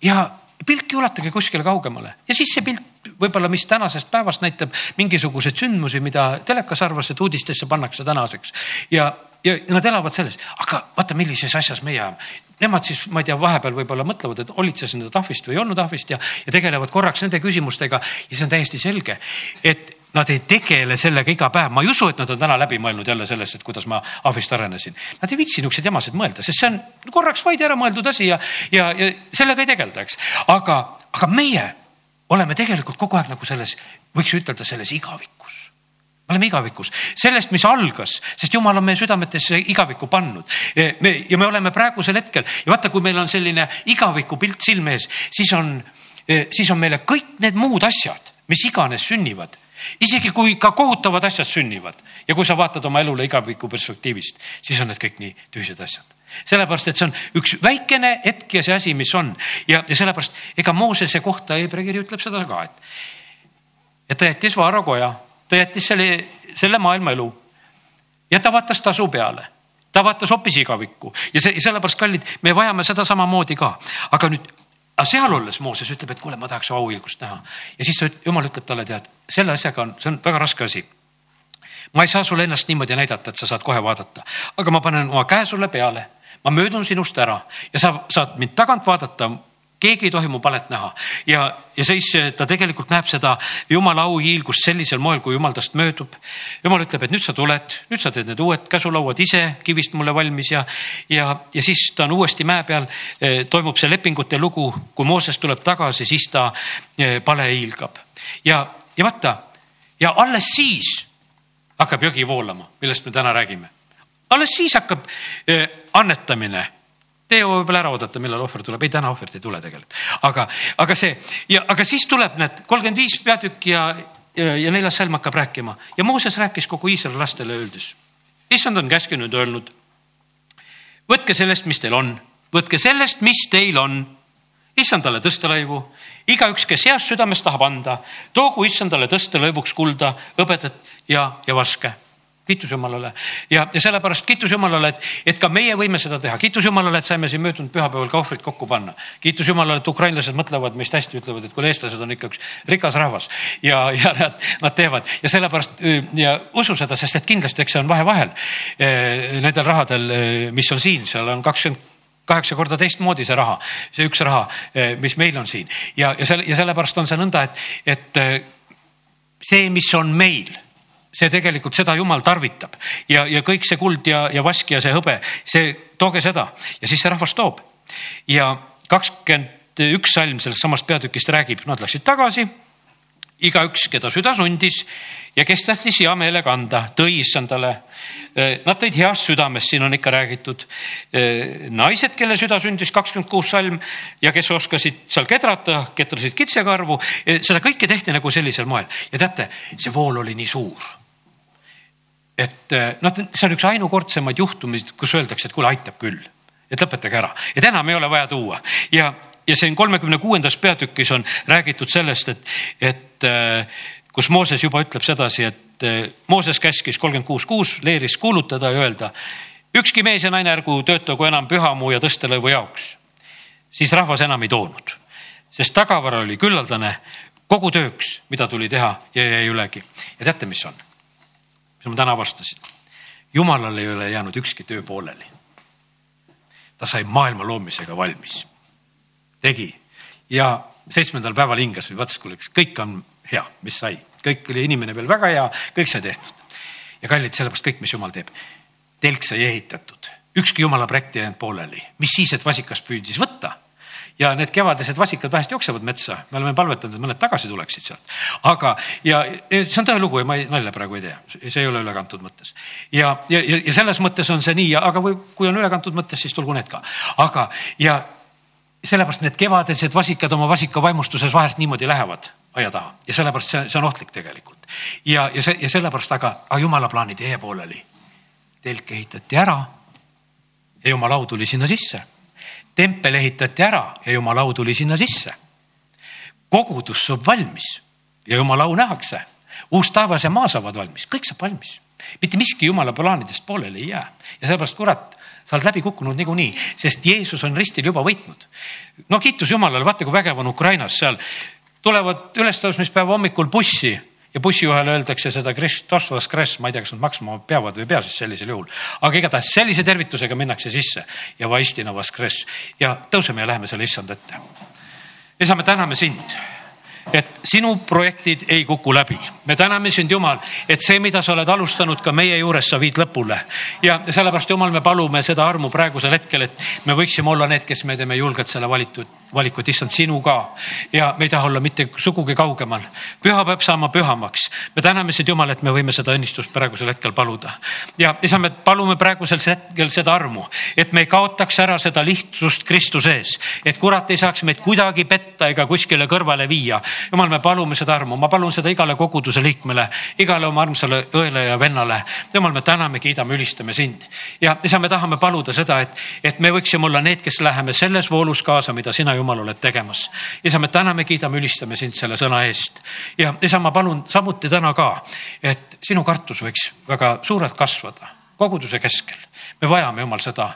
Ja pilk ei ulatagi kuskile kaugemale. Ja siis see pilt võib-olla, mis tänasest päevast näitab mingisuguseid sündmusi, mida telekas arvas, et uudistesse pannakse tänaseks. Ja, ja nad elavad selles, aga vaata, millises asjas meie elame. Nemad siis, ma ei tea, vahepeal võib-olla mõtlevad, et sa sinna tahvist või ei olnud tahvist ja, ja tegelevad korraks nende küsimustega. Ja see on täiesti selge, et Nad ei tegele sellega iga päev, ma ei usu, et nad on täna läbi mõelnud jälle sellest, et kuidas ma ahvist arenesin. Nad ei viitsi niisuguseid jamasid mõelda, sest see on korraks vaid ära mõeldud asi ja, ja, ja sellega ei tegelda, eks. aga, aga meie oleme tegelikult kogu aeg nagu selles, võiks ütelda selles igavikus me oleme igavikus, sellest, mis algas, sest jumal on meie südametesse igavikku pannud. E, me ja me oleme praegusel hetkel ja vaata, kui meil on selline igaviku pilt silme ees, siis on, e, siis on meile kõik need muud asjad, mis iganes sünnivad isegi kui ka kohutavad asjad sünnivad ja kui sa vaatad oma elule igaviku perspektiivist, siis on need kõik nii tühised asjad. sellepärast, et see on üks väikene hetk ja see asi, mis on. Ja, ja sellepärast ega Moosese kohta Hebra kiri ütleb seda ka, et, et ta jättis vaarakoja, ta jättis selle, selle maailma elu. Ja ta vaatas tasu peale. Ta vaatas hoopis igavikku. Ja see, sellepärast kallid, me vajame seda samamoodi ka, aga nüüd aga seal olles Mooses ütleb, et kuule, ma tahaks auhiilgust näha. Ja siis ta, jumal ütleb talle, tead, selle asjaga on, see on väga raske asi. ma ei saa sulle ennast niimoodi näidata, et sa saad kohe vaadata, aga ma panen oma käe sulle peale, ma möödun sinust ära. Ja sa saad mind tagant vaadata. Keegi ei tohi mu palet näha. Ja, ja siis ta tegelikult näeb seda jumala auhiilgust sellisel moel, kui jumal tast möödub. jumal ütleb, et nüüd sa tuled, nüüd sa teed need uued käsulauad ise kivist mulle valmis. Ja, ja, ja siis ta on uuesti mäe peal. Eh, toimub see lepingute lugu, kui Mooses tuleb tagasi, siis ta eh, pale hiilgab. Ja, ja vaata ja alles siis hakkab jõgi voolama, millest me täna räägime. alles siis hakkab eh, annetamine Tee võib-olla ära oodata, millal ohver tuleb, ei täna ohvrit ei tule tegelikult, aga, aga see ja, aga siis tuleb need kolmkümmend viis peatükki ja, ja, ja neljas salm hakkab rääkima ja Mooses rääkis kogu Iisraeli lastele öeldes. issand on käskinud, öelnud. võtke sellest, mis teil on, võtke sellest, mis teil on. issandale tõstelõivu, igaüks, kes heast südamest tahab anda, toogu issandale tõstelõivuks kulda, hõbedat ja, ja vaske. Kiitus Jumalale. Ja, ja sellepärast kiitus Jumalale, et, et ka meie võime seda teha. kiitus Jumalale, et saime siin möödunud pühapäeval ka ohvrid kokku panna. kiitus Jumalale, et ukrainlased mõtlevad meist hästi, ütlevad, et kuule, eestlased on ikka üks rikas rahvas. Ja, ja nad, nad teevad. Ja sellepärast ja usu seda, sest et kindlasti, eks see on vahe vahel nendel rahadel, mis on siin, seal on kakskümmend kaheksa korda teistmoodi see raha, see üks raha, mis meil on siin ja, ja selle ja sellepärast on see nõnda, et, et see, mis on meil see tegelikult, seda jumal tarvitab ja, ja kõik see kuld ja, ja vask ja see hõbe, see, tooge seda ja siis see rahvas toob. ja kakskümmend üks salm sellest samast peatükist räägib, nad läksid tagasi. Igaüks, keda süda sundis ja kes tahtis hea meelega anda, tõi issandale. Nad tõid heast südamest, siin on ikka räägitud. naised, kelle süda sündis, kakskümmend kuus salm ja kes oskasid seal kedrata, ketrasid kitsekarvu. seda kõike tehti nagu sellisel moel ja teate, see vool oli nii suur et noh, see on üks ainukordsemaid juhtumeid, kus öeldakse, et kuule, aitab küll, et lõpetage ära, et enam ei ole vaja tuua ja, ja siin kolmekümne kuuendas peatükis on räägitud sellest, et, et eh, kus Mooses juba ütleb sedasi, et eh, Mooses käskis kolmkümmend kuus kuus leeris kuulutada ja öelda ükski mees ja naine ärgu töötagu enam pühamuu ja tõstelõivu jaoks. siis rahvas enam ei toonud, sest tagavara oli küllaldane kogu tööks, mida tuli teha ja jäi ülegi. ja teate, mis on? mis ma täna avastasin. jumalal ei ole jäänud ükski töö pooleli. ta sai maailma loomisega valmis, tegi. Ja seitsmendal päeval hingas või vaatas, kuule, kõik on hea, mis sai, kõik oli inimene veel väga hea, kõik sai tehtud. ja kallid, sellepärast kõik, mis jumal teeb, telk sai ehitatud, ükski jumala projekt ei jäänud pooleli, mis siis, et vasikas püüdis võtta? Ja need kevadised vasikad vahest jooksevad metsa, me oleme palvetanud, et mõned tagasi tuleksid sealt. aga, ja see on tõelugu ja ma ei, nalja praegu ei tee, see ei ole ülekantud mõttes. ja, ja, ja selles mõttes on see nii, aga või kui on ülekantud mõttes, siis tulgu need ka. aga, ja sellepärast need kevadised vasikad oma vasikavaimustuses vahest niimoodi lähevad aia taha ja sellepärast see, see on ohtlik tegelikult. ja, ja see ja sellepärast, aga, aga jumala plaanid jäi pooleli. telk ehitati ära ja jumala au tuli sinna sisse tempel ehitati ära ja jumala au tuli sinna sisse. kogudus saab valmis ja jumala au nähakse. uus taevas ja maa saavad valmis, kõik saab valmis. mitte miski jumala plaanidest pooleli ei jää ja sellepärast kurat, sa oled läbi kukkunud niikuinii, sest Jeesus on ristil juba võitnud. no kiitus Jumalale, vaata kui vägev on Ukrainas seal tulevad ülestõusmispäeva hommikul bussi ja bussijuhele öeldakse seda Kristos Kress, ma ei tea, kas nad maksma peavad või ei pea siis sellisel juhul. aga igatahes sellise tervitusega minnakse sisse ja vaistina vas Kress ja tõuseme ja läheme selle issand ette. isa, me täname sind et sinu projektid ei kuku läbi. me täname sind, Jumal, et see, mida sa oled alustanud ka meie juures, sa viid lõpule. ja sellepärast, Jumal, me palume seda armu praegusel hetkel, et me võiksime olla need, kes me teeme julgelt selle valitud, valikut, issand, sinu ka. ja me ei taha olla mitte sugugi kaugemal. püha peab saama pühamaks. me täname sind, Jumal, et me võime seda õnnistust praegusel hetkel paluda. ja isa, me palume praegusel hetkel seda armu, et me ei kaotaks ära seda lihtsust Kristuse ees, et kurat ei saaks meid kuidagi petta ega kuskile kõrvale viia jumal, me palume seda armu, ma palun seda igale koguduse liikmele, igale oma armsale õele ja vennale. jumal, me täname, kiidame, ülistame sind ja isa, me tahame paluda seda, et, et me võiksime olla need, kes läheme selles voolus kaasa, mida sina, Jumal, oled tegemas. isa, me täname, kiidame, ülistame sind selle sõna eest ja isa, ma palun samuti täna ka, et sinu kartus võiks väga suurelt kasvada koguduse keskel. me vajame, Jumal, seda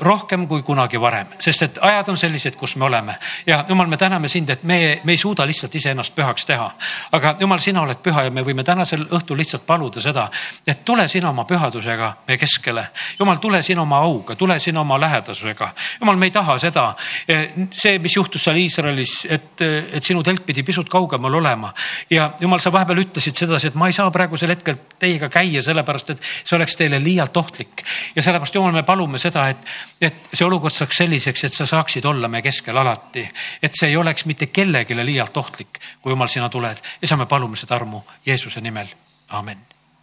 rohkem kui kunagi varem, sest et ajad on sellised, kus me oleme ja jumal, me täname sind, et me, me ei suuda lihtsalt iseennast pühaks teha. aga jumal, sina oled püha ja me võime tänasel õhtul lihtsalt paluda seda, et tule sina oma pühadusega meie keskele. jumal, tule sina oma auga, tule sina oma lähedasusega. jumal, me ei taha seda, eh, see, mis juhtus seal Iisraelis, et, et sinu telk pidi pisut kaugemal olema ja jumal, sa vahepeal ütlesid sedasi, et ma ei saa praegusel hetkel teiega käia, sellepärast et see oleks teile liialt ohtlik ja sellepärast jumal, me palume seda, et et see olukord saaks selliseks, et sa saaksid olla meie keskel alati. et see ei oleks mitte kellelegi liialt ohtlik, kui jumal, sina tuled. Ja sa, me palume seda armu Jeesuse nimel, amin